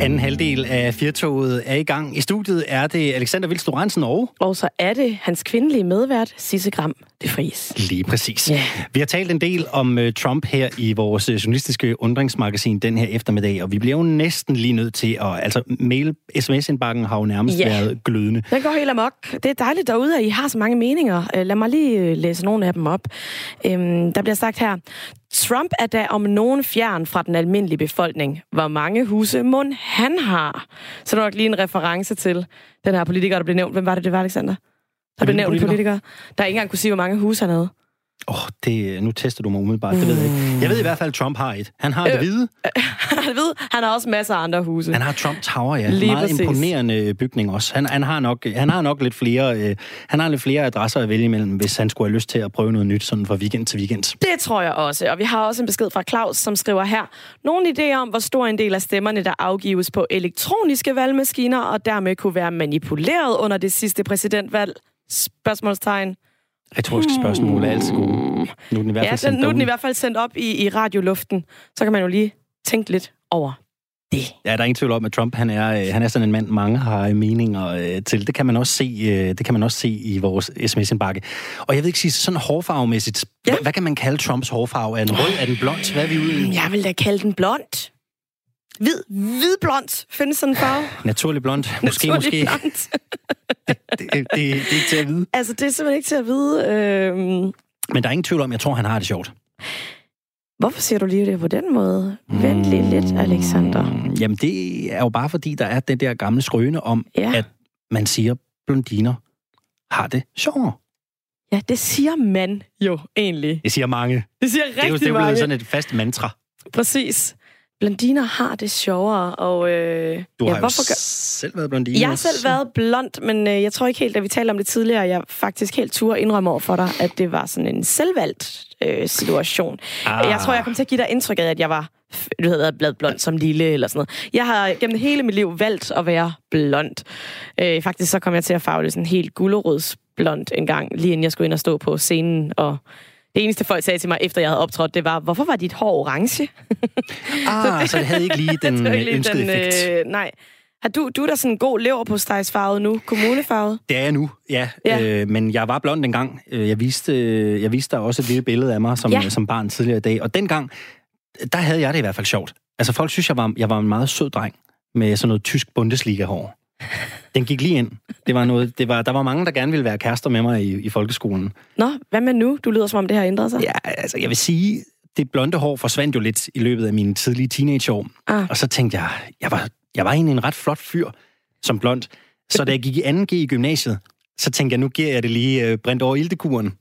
Anden halvdel af Firtoget er i gang. I studiet er det Alexander Vils Lorentzen og... Og så er det hans kvindelige medvært, Sisse Gram de Fries. Lige præcis. Ja. Vi har talt en del om uh, Trump her i vores uh, journalistiske undringsmagasin den her eftermiddag, og vi bliver jo næsten lige nødt til at... Altså, mail, sms-indbakken har jo nærmest Ja. været glødende. Den går helt amok. Det er dejligt derude, at I har så mange meninger. Øh, Lad mig lige øh, læse nogle af dem op. Øhm, Der bliver sagt her, Trump er da om nogen fjern fra den almindelige befolkning. Hvor mange huse mund han har. Så er der nok lige en reference til den her politiker, der blev nævnt. Hvem var det, det var, Alexander? Der blev nævnt politiker? politiker, der ikke engang kunne sige, hvor mange huse han havde. Åh, oh, det, nu tester du mig umiddelbart, det ved jeg ikke. Jeg ved i hvert fald, at Trump har et. Han har det Øh, hvide. Han ved, han har også masser af andre huse. Han har Trump Tower, ja. Lige Meget præcis. imponerende bygning også. Han, han, har nok, han har nok lidt flere, øh, han har lidt flere adresser at vælge imellem, hvis han skulle have lyst til at prøve noget nyt sådan fra weekend til weekend. Det tror jeg også. Og vi har også en besked fra Claus, som skriver her. Nogle idéer om, hvor stor en del af stemmerne, der afgives på elektroniske valgmaskiner, og dermed kunne være manipuleret under det sidste præsidentvalg? Spørgsmålstegn. Retoriske spørgsmål er altid gode. Nu er den i hvert Ja, fald den, sendt nu er den i hvert fald sendt op i, i radioluften. Så kan man jo lige tænke lidt over det. Ja, der er ingen tvivl om, at Trump han er, øh, han er sådan en mand, mange har meninger øh, til. Det kan man også se, øh, det kan man også se i vores sms-indbakke. Og jeg ved ikke sige, sådan hårfarvemæssigt, Ja. ja. hvad kan man kalde Trumps hårfarve? Er den rød? Er den blond? Hvad er vi ude i? Jeg vil da kalde den blond. Hvid, hvidblond. Findes sådan en farve? Naturlig blond? Måske, Naturlig måske. blond. Det, det, det, det er ikke til at vide. altså, det er simpelthen ikke til at vide. Øhm, Men der er ingen tvivl om, jeg tror, han har det sjovt. hvorfor siger du lige det på den måde? Vent lige lidt, Alexander. Mm, Jamen, det er jo bare fordi, der er den der gamle skrøne om, Ja. at man siger, blondiner har det sjovere. Ja, det siger man jo egentlig. Det siger mange. Det siger Det er jo, rigtig det er jo mange. sådan et fast mantra. Præcis. Blondiner har det sjovere, og... Øh, Du ja, har jo hvorfor gør... selv været blondine. Jeg har selv været blond, men øh, jeg tror ikke helt, da vi talte om det tidligere, jeg faktisk helt turde indrømme over for dig, at det var sådan en selvvalgt øh, situation. Ah. Jeg tror, jeg kom til at give dig indtryk af, at jeg var du havde været blond som lille eller sådan noget. Jeg har gennem hele mit liv valgt at være blond. Øh, faktisk så kom jeg til at farve det sådan helt gulerodsblond en gang, lige inden jeg skulle ind og stå på scenen. Og det eneste folk sagde til mig, efter jeg havde optrådt, det var, hvorfor var dit hår orange? Ah, så det havde ikke lige den øh, ikke lige ønskede effekt. Øh, nej. Har du, du er da sådan en god lever på stegsfarvet nu, kommunefarvet? Det er jeg nu, ja. Ja. Øh, men jeg var blond dengang. Øh, Jeg viste, øh, jeg viste dig også et lille billede af mig som, ja. som barn tidligere i dag. Og dengang, der havde jeg det i hvert fald sjovt. Altså folk synes, jeg var, jeg var en meget sød dreng med sådan noget tysk Bundesliga-hår. Den gik lige ind. Det var noget, det var, der var mange, der gerne ville være kærester med mig i, i folkeskolen. Nå, hvad med nu? Du lyder som om, det har ændret sig. Ja, altså jeg vil sige, det blonde hår forsvandt jo lidt i løbet af mine tidlige teenageår. Ah. Og så tænkte jeg, jeg var, jeg var egentlig en ret flot fyr som blond. Så da jeg gik i 2G i gymnasiet, så tænkte jeg, nu giver jeg det lige øh, brændt over ildekuren.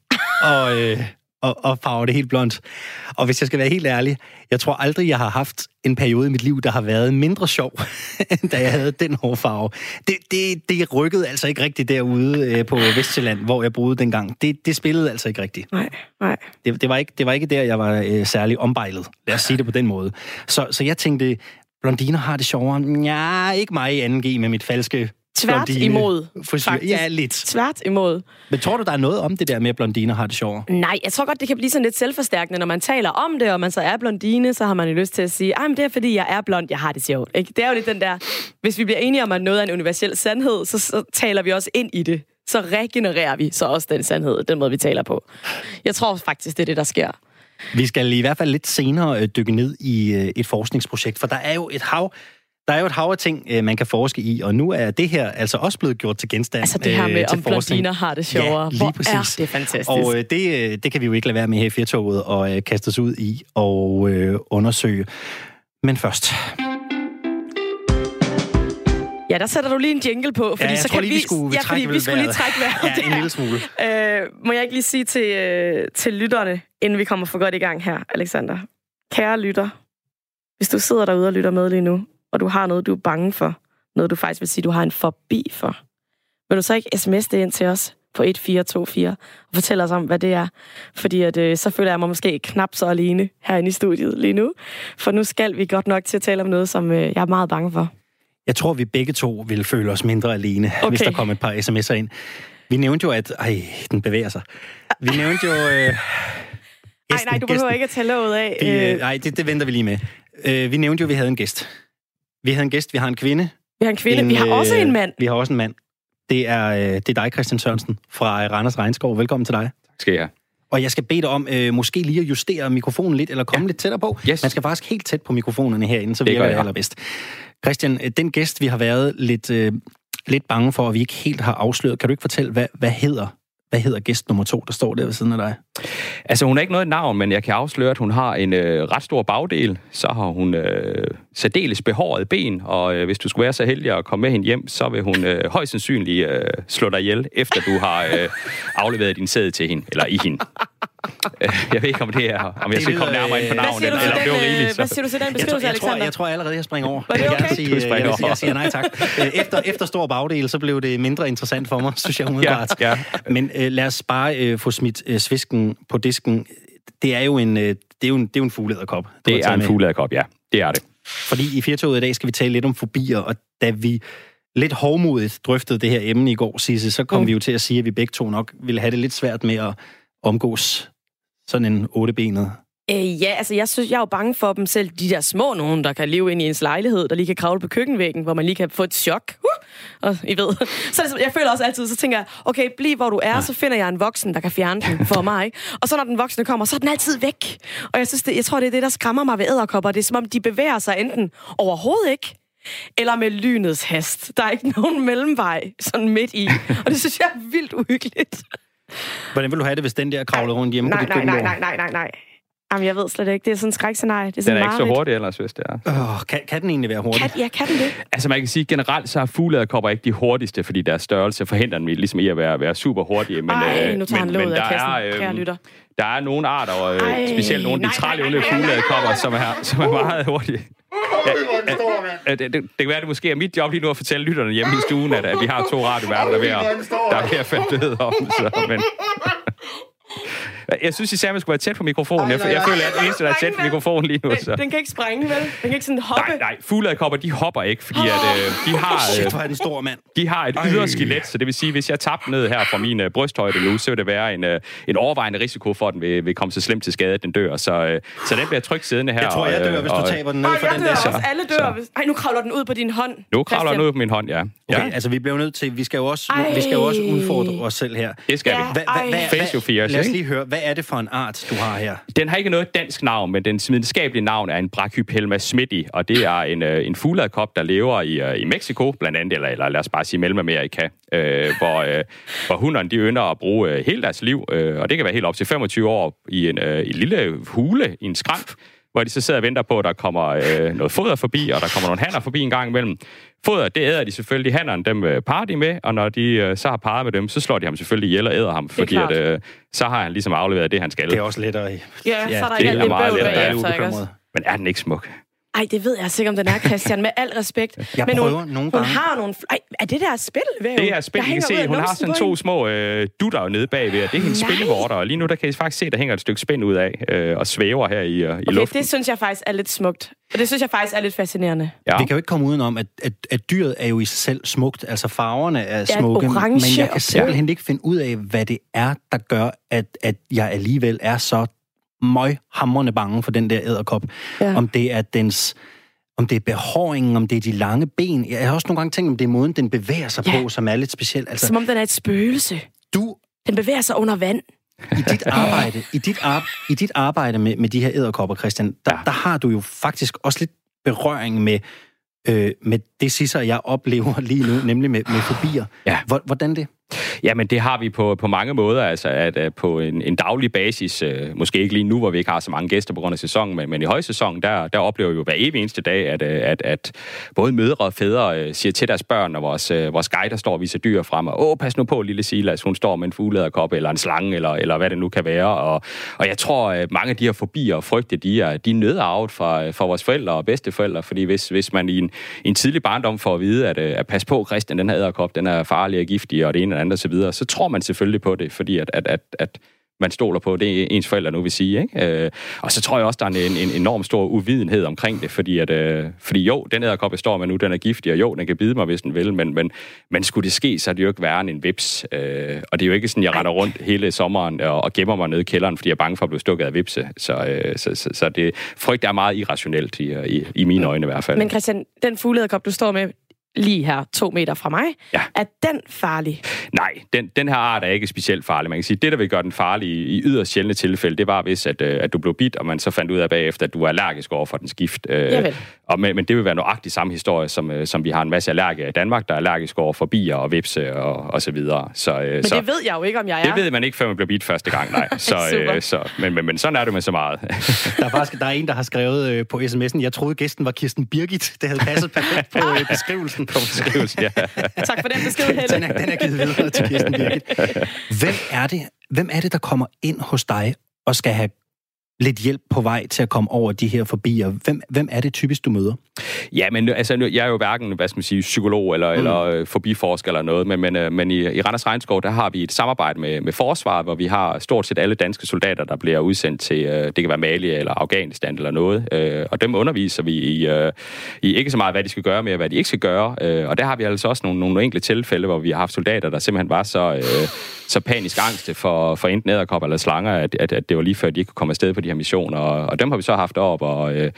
Og, øh, og, og farver det helt blondt. Og hvis jeg skal være helt ærlig, jeg tror aldrig, jeg har haft en periode i mit liv, der har været mindre sjov, end da jeg havde den hårfarve. Det, det, det rykkede altså ikke rigtigt derude øh, på Vestjylland, hvor jeg boede dengang. Det, det spillede altså ikke rigtigt. Nej, nej. Det, det, var ikke, det var ikke der, jeg var øh, særlig ombejlet. Lad os sige det på den måde. Så, så jeg tænkte, blondiner har det sjovere. Ja, ikke mig i 2G med mit falske Tvært blondine imod, frisyr. faktisk. Ja, lidt. Tvært imod. Men tror du, der er noget om det der med, at blondiner har det sjovere? Nej, jeg tror godt, det kan blive sådan lidt selvforstærkende, når man taler om det, og man så er blondine, så har man jo lyst til at sige, men det er fordi, jeg er blond, jeg har det sjovt. Ikke? Det er jo lidt den der, hvis vi bliver enige om, at noget er en universel sandhed, så, så taler vi også ind i det. Så regenererer vi så også den sandhed, den måde, vi taler på. Jeg tror faktisk, det er det, der sker. Vi skal i hvert fald lidt senere øh, dykke ned i øh, et forskningsprojekt, for der er jo et hav der er jo et hav af ting, øh, man kan forske i, og nu er det her altså også blevet gjort til genstand Altså det her øh, med, til om blondiner har det sjovere. Ja, lige Hvor præcis. er det fantastisk. Og øh, det, øh, det kan vi jo ikke lade være med her i Firtoget og øh, kaste os ud i og øh, undersøge. Men først, Ja, der sætter du lige en jingle på, fordi ja, så kan lige, vi skulle, ja, fordi vi skulle lige trække vejret. Ja, en lille smule. Øh, må jeg ikke lige sige til, øh, til lytterne, inden vi kommer for godt i gang her, Alexander. Kære lytter, hvis du sidder derude og lytter med lige nu, og du har noget, du er bange for, noget du faktisk vil sige, du har en forbi for, vil du så ikke sms det ind til os på 1424 og fortælle os om, hvad det er? Fordi at, øh, så føler jeg mig måske knap så alene herinde i studiet lige nu. For nu skal vi godt nok til at tale om noget, som øh, jeg er meget bange for. Jeg tror, vi begge to vil føle os mindre alene, okay. hvis der kommer et par sms'er ind. Vi nævnte jo, at... Ej, den bevæger sig. Vi nævnte jo... Øh, Nej, nej, du behøver ikke at tage låget af. Vi, Øh, øh, nej, det, det venter vi lige med. Øh, vi nævnte jo, at vi havde en gæst. Vi havde en gæst, vi har en kvinde. Vi har en kvinde, en, vi har også en mand. Vi har også en mand. Det er, øh, det er dig, Christian Sørensen, fra Randers Regnskov. Velkommen til dig. Tak skal jeg Og jeg skal bede dig om øh, måske lige at justere mikrofonen lidt, eller komme ja. lidt tættere på. Yes. Man skal faktisk helt tæt på mikrofonerne herinde, så virker det, det allerbedst. Christian, øh, den gæst, vi har været lidt, øh, lidt bange for, at vi ikke helt har afsløret, kan du ikke fortælle, hvad, hvad hedder hvad hedder gæst nummer to, der står der ved siden af dig? Altså, hun har ikke noget navn, men jeg kan afsløre, at hun har en øh, ret stor bagdel. Så har hun øh, særdeles behåret ben, og øh, hvis du skulle være så heldig at komme med hende hjem, så vil hun øh, højst sandsynligt øh, slå dig ihjel, efter du har øh, afleveret din sæd til hende, eller i hende. Øh, jeg ved ikke, om det er, om jeg skal komme nærmere ind på navnet, eller om det var rigeligt. Hvad siger du til den beskrivelse, jeg, tror, Alexander? jeg tror allerede, jeg springer over. Var det okay? Jeg, sige, jeg, jeg, jeg, jeg siger nej tak. Efter, efter stor bagdel, så blev det mindre interessant for mig, synes jeg umiddelbart. Ja, ja. Men øh, lad os bare øh, få smidt øh, svisken på disken. Det er jo en, øh, det er jo en, det er jo en fugleæderkop. Det er en fugleæderkop, ja. Det er det. Fordi i Firtoget i dag skal vi tale lidt om fobier, og da vi lidt hårdmodigt drøftede det her emne i går, Sisse, så kom mm. vi jo til at sige, at vi begge to nok ville have det lidt svært med at omgås sådan en ottebenet Øh, ja, altså jeg synes, jeg er jo bange for dem selv, de der små nogen, der kan leve ind i ens lejlighed, der lige kan kravle på køkkenvæggen, hvor man lige kan få et chok. Uh! Og I ved. Så det, jeg føler også altid, så tænker jeg, okay, bliv hvor du er, så finder jeg en voksen, der kan fjerne den for mig. Ikke? Og så når den voksne kommer, så er den altid væk. Og jeg, synes, det, jeg tror, det er det, der skræmmer mig ved æderkopper. Det er som om, de bevæger sig enten overhovedet ikke, eller med lynets hast. Der er ikke nogen mellemvej sådan midt i. Og det synes jeg er vildt uhyggeligt. Hvordan vil du have det, hvis den der kravlede rundt hjemme nej, på dit nej, nej, nej, nej, nej, nej. Jamen, jeg ved slet ikke. Det er sådan en skrækscenarie. Det er, den sådan er ikke så hurtig ellers, hvis det er. Oh, kan, kan den egentlig være hurtig? Kan, ja, kan den det? Altså, man kan sige, generelt så er fugleæderkopper ikke de hurtigste, fordi deres størrelse forhindrer dem ligesom i at være, være super hurtige. Men, Ej, nu tager men, han men der er, øhm, lytter. Der er nogle arter, og øh, specielt nogle af de trælevende fugleæderkopper, som er, som er meget hurtige. Ja, ja, det, det, det kan være, at det måske er mit job lige nu at fortælle lytterne hjemme i stuen, at, at vi har to radioværter, der er ved at, der er ved at falde om. Så, men, jeg synes især, at man skulle være tæt på mikrofonen. Jeg, jeg føler, at det eneste, der er tæt på mikrofonen lige nu. Så. Den, den kan ikke sprænge, vel? Den kan ikke sådan hoppe? Nej, nej. Fugleadkopper, de hopper ikke, fordi at, øh, de har... Shit, hvor er den stor, mand. De har et ydre skelet, så det vil sige, hvis jeg tabte ned her fra min øh, brysthøjde nu, så vil det være en, øh, en overvejende risiko for, at den vil, vil komme så slemt til skade, at den dør. Så, øh, så den bliver trygt siddende her. Jeg tror, jeg dør, og, hvis du taber den ned for den der. der. Også. Alle dør. Hvis... Ej, nu kravler den ud på din hånd. Nu kravler den ud på min hånd, ja. Okay, ja. altså vi bliver nødt til, vi skal jo også, vi skal jo også udfordre os selv her. Det skal vi. Face your fears, lad os ikke? lige høre, hvad er det for en art, du har her? Den har ikke noget dansk navn, men den videnskabelige navn er en Brachypelma smithii, og det er en, øh, en fugleadkop, der lever i, øh, i Mexico, blandt andet, eller, eller lad os bare sige Mellemamerika, øh, hvor, øh, hvor hunderne de ynder at bruge øh, hele deres liv, øh, og det kan være helt op til 25 år, i en, øh, en lille hule, i en skramp, hvor de så sidder og venter på, at der kommer øh, noget foder forbi, og der kommer nogle hanner forbi en gang imellem. Foder, det æder de selvfølgelig. Hannerne, dem øh, parer de med, og når de øh, så har parret med dem, så slår de ham selvfølgelig ihjel og æder ham, fordi at, øh, så har han ligesom afleveret det, han skal. Det er også lettere i. Ja, så er der det ikke er meget lettere. Er bagefter, ikke også? Men er den ikke smuk? Ej, det ved jeg sikkert, om den er, Christian, med al respekt. Jeg Men prøver hun, nogle hun gange. har nogle... Ej, er det der spilvæv? Det er spil, der I kan se, hun har sådan to små øh, dutter nede bagved, og det er hendes Nej. spillevorter, og lige nu der kan I faktisk se, der hænger et stykke spænd ud af, øh, og svæver her i, øh, i Okay, luften. det synes jeg faktisk er lidt smukt. Og det synes jeg faktisk er lidt fascinerende. Ja. Vi kan jo ikke komme udenom, at, at, at dyret er jo i sig selv smukt. Altså farverne er smukke, orange men jeg kan simpelthen ikke finde ud af, hvad det er, der gør, at, at jeg alligevel er så møghamrende bange for den der æderkop. Ja. Om det er dens om det er behåringen, om det er de lange ben. Jeg har også nogle gange tænkt, om det er måden, den bevæger sig Ja. på, som er lidt speciel. Altså, Som om den er et spøgelse. du Den bevæger sig under vand. i dit arbejde, i dit, ar- i dit arbejde med, med de her æderkopper, Christian, der, Ja. der har du jo faktisk også lidt berøring med, øh, med det sisser, jeg oplever lige nu, nemlig med, med fobier. Ja. Hvor- Hvordan det? Jamen, det har vi på, på mange måder, altså at, at på en, en daglig basis, øh, måske ikke lige nu, hvor vi ikke har så mange gæster på grund af sæsonen, men, men i højsæsonen, der, der oplever vi jo hver evig eneste dag, at, øh, at, at både mødre og fædre øh, siger til deres børn, og vores, øh, vores guider står og viser dyr frem, og åh, pas nu på, lille Silas, hun står med en fuglederkop, eller en slange, eller, eller hvad det nu kan være, og, og jeg tror, at mange af de her fobier og frygte, de er, de er nødarvet fra, fra vores forældre og bedsteforældre, fordi hvis, hvis man i en, en tidlig barndom får at vide, at, at pas på, Christian, den her æderkop, den er farlig og giftig, og det ene det andet og så så tror man selvfølgelig på det, fordi at, at, at, at man stoler på, det ens forældre nu vil sige. Ikke? Øh, og så tror jeg også, der er en, en enorm stor uvidenhed omkring det, fordi, at, øh, fordi jo, den æderkop, jeg står med nu, den er giftig, og jo, den kan bide mig, hvis den vil, men, men, men skulle det ske, så er det jo ikke værre end en vips. Øh, og det er jo ikke sådan, jeg render rundt hele sommeren og, og gemmer mig nede i kælderen, fordi jeg er bange for at blive stukket af vipse. Så, øh, så, så, så det, frygt er meget irrationelt i, i, i mine øjne i hvert fald. Men Christian, den fugleæderkop, du står med, lige her to meter fra mig. Ja. Er den farlig? Nej, den, den her art er ikke specielt farlig. Man kan sige, det, der vil gøre den farlig i, i yderst sjældne tilfælde, det var, hvis at, øh, at du blev bit, og man så fandt ud af bagefter, at du er allergisk over for den skift. Øh, og, men, men det vil være nøjagtig samme historie, som, øh, som vi har en masse allergikere i Danmark, der er allergisk over for bier og vipse og, og så videre. Så, øh, Men så, det ved jeg jo ikke, om jeg er. det ved man ikke, før man bliver bit første gang, nej. Så, Super. øh, så, men, men, men sådan er det med så meget. Der er faktisk der er en, der har skrevet øh, på sms'en, jeg troede gæsten var Kirsten Birgit. Det havde passet perfekt på øh, beskrivelsen. På beskrivelsen, ja. Tak for den besked, Den Helle. er, den er givet videre til Kirsten Birgit. Hvem er det, hvem er det, der kommer ind hos dig og skal have lidt hjælp på vej til at komme over de her forbier? Hvem, hvem er det typisk, du møder? Ja, men altså, nu- jeg er jo hverken, hvad skal man sige, psykolog eller, mm. eller øh, forbiforsker eller noget, men, men, øh, men i, i Randers Regnskov, der har vi et samarbejde med, med forsvaret, hvor vi har stort set alle danske soldater, der bliver udsendt til, øh, det kan være Mali eller Afghanistan eller noget, øh, og dem underviser vi i, øh, i ikke så meget, hvad de skal gøre, men hvad de ikke skal gøre, øh, og der har vi altså også nogle, nogle enkelte tilfælde, hvor vi har haft soldater, der simpelthen var så, øh, så panisk angste for, for enten æderkopper eller slanger, at, at, at det var lige før, de ikke kunne komme afsted på de her missioner, og, og dem har vi så haft op, og... Øh,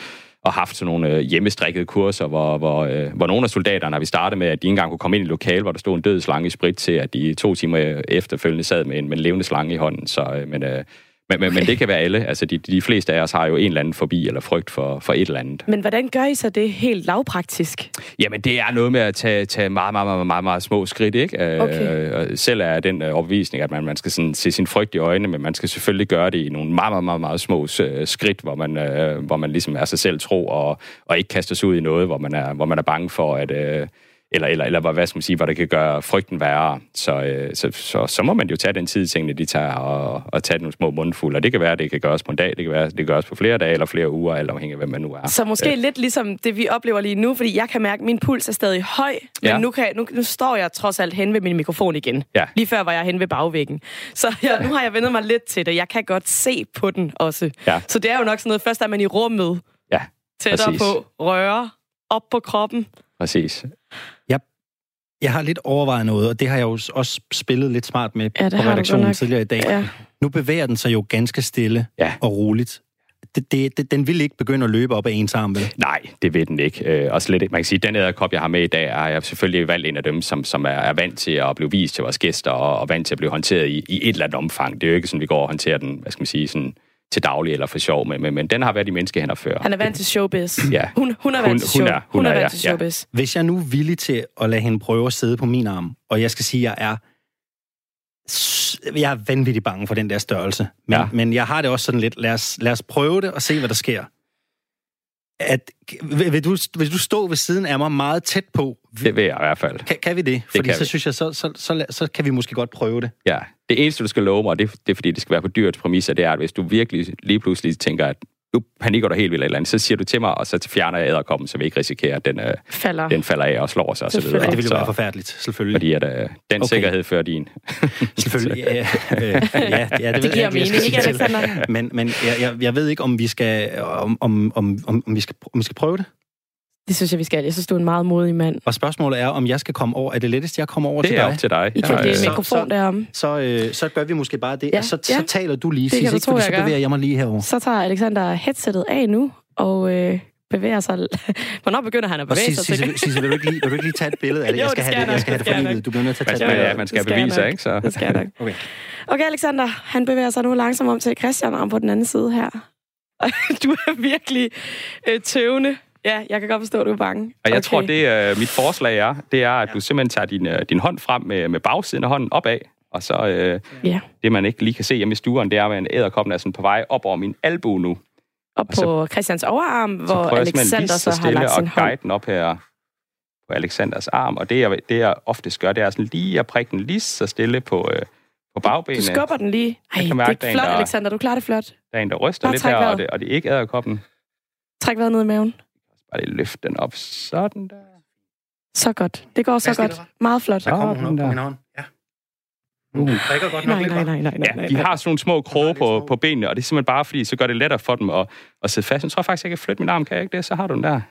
og haft sådan nogle øh, hjemmestrikkede kurser, hvor, hvor, øh, hvor nogle af soldaterne har vi startet med, at de ikke engang kunne komme ind i et lokal, hvor der stod en død slange i sprit til, at de to timer efterfølgende sad med en, med en levende slange i hånden. Så, øh, men, øh, men, men, men det kan være alle. Altså, de, de fleste af os har jo en eller anden forbi eller frygt for, for et eller andet. Men hvordan gør I så det helt lavpraktisk? Jamen, det er noget med at tage, tage meget, meget, meget, meget, meget små skridt, ikke? Øh, Okay. og selv er den øh, overbevisning, at man, man skal sådan se sin frygt i øjnene, men man skal selvfølgelig gøre det i nogle meget, meget, meget, meget små øh, skridt, hvor man, øh, hvor man ligesom er sig selv tro, og, og ikke kaster sig ud i noget, hvor man er, hvor man er bange for, at... Øh, eller, eller, eller hvad- hvad skal man sige, hvor det kan gøre frygten værre. Så, øh, så, så, så må man jo tage den tid, tingene de tager, og, og tage nogle små mundfulde. Og det kan være, at det kan gøres på en dag, det kan være, det kan gøres på flere dage, eller flere uger, eller afhængig af, hvem man nu er. Så måske lidt ligesom det, vi oplever lige nu, fordi jeg kan mærke, at min puls er stadig høj, men Ja. nu, kan jeg, nu, nu står jeg trods alt hen ved min mikrofon igen. Ja. Lige før var jeg hen ved bagvæggen. Så jeg, nu har jeg vendet mig lidt til det. Jeg kan godt se på den også. Ja. Så det er jo nok sådan noget, først er man i rummet, Ja, tættere Præcis. på, røre, op på kroppen. præcis. Jeg har lidt overvejet noget, og det har jeg jo også spillet lidt smart med Ja, på har redaktionen tidligere i dag. Ja. Nu bevæger den sig jo ganske stille Ja. og roligt. Det, det, det, den vil ikke begynde at løbe op ad ens arm, vel? Nej, det ved den ikke. Øh, og slet ikke. Man kan sige, at den æderkop, jeg har med i dag, er jeg selvfølgelig valgt en af dem, som, som er, er vant til at blive vist til vores gæster, og, og vant til at blive håndteret i, i et eller andet omfang. Det er jo ikke sådan, vi går og håndterer den, hvad skal man sige, sådan til daglig eller for sjov, men, men, men den har været i menneskehænder før. Han er vant til showbiz. Ja. Hun, hun er vant Hun- til show. hun er- hun hun er er, vant ja, til ja. showbiz. Hvis jeg nu er villig til at lade hende prøve at sidde på min arm, og jeg skal sige, at jeg er jeg er vanvittigt bange for den der størrelse. Men, Ja. ja. men jeg har det også sådan lidt, lad os, lad os prøve det og se, hvad der sker. At, vil, vil, du, vil du stå ved siden af mig meget tæt på? Det vil jeg i hvert fald. Kan, kan vi det? Fordi kan så vi. synes jeg, så, så, så, så kan vi måske godt prøve det. Ja. Det eneste, du skal love mig, det, det er fordi, det skal være på dyrets præmisser, det er, at hvis du virkelig lige pludselig tænker, at nu panikker du helt vildt eller andet, så siger du til mig, og så fjerner jeg æderkoppen, så vi ikke risikerer, at den, øh, Falder. den falder af og slår sig og så videre. Selvfølgelig. Det ville jo være forfærdeligt, selvfølgelig. Fordi at, øh, den Okay. sikkerhed fører din. Selvfølgelig, ja, øh, ja, ja, det, Det ved giver jeg mening, ikke. Alexander? Men, men jeg, jeg, jeg ved ikke, om vi skal, om, om, om, om, om vi skal, om vi skal prøve det. Det synes jeg, vi skal. Jeg synes, du er en meget modig mand. Og spørgsmålet er, om jeg skal komme over. Er det lettest, jeg kommer over Det til er dig? op til dig. I kan Ja, så- mikrofon så- derom. Så, øh, så gør vi måske bare det. Ja, Ja, så, ja. så taler du lige, Det kan du ikke? tro, Fordi jeg så gør. bevæger jeg mig lige herover. Så tager Alexander headsettet af nu, og øh, bevæger sig... Hvornår begynder han at bevæge sig? Sisse, Sisse, vil, du ikke lige, vil du ikke lige tage et billede af det? Jo, Jeg skal det skal have det, jeg skal have det det for livet. Du bliver nødt til at Man tage et skal, billede. ja, af man det. skal Det bevise sig, ikke? Så. Det skal jeg. Okay. Okay, Alexander, han bevæger sig nu langsomt om til Christian om på den anden side her. du er virkelig øh, tøvende. Ja, jeg kan godt forstå, at du er bange. Og jeg okay. tror, det øh, mit forslag er, det er, at du simpelthen tager din, øh, din hånd frem med, med bagsiden af hånden opad, og så øh, Ja, det, man ikke lige kan se hjemme i stuen, det er, at en æderkoppen er sådan på vej op over min albu nu. og Og så- på Christians overarm, Så hvor jeg simpelthen Alexander så så har stille lagt sin og hånd. guide den op her på Alexanders arm. Og det, jeg, det, jeg oftest gør, det er sådan lige at prikke den lige så stille på, øh, på bagbenene. Du skubber den lige. Ej, kan mærke, det er flot, der- Alexander. Du klarer det flot. Der er en, der ryster Bare lidt her, og det, og det er ikke æderkoppen. Træk vejret ned i maven. Bare lige løfte den op sådan der. Så godt. Det går så godt. der? Meget flot. Så kommer hun Sådan op på der. min hånd. Ja. Uh, drikker godt Nej, nej, nej, nej, nej. Ja, de har sådan nogle små kroge på, på benene, og det er simpelthen bare fordi, så gør det lettere for dem at, at sidde fast. Jeg tror faktisk, jeg kan flytte min arm, kan jeg ikke det? Så har du den der.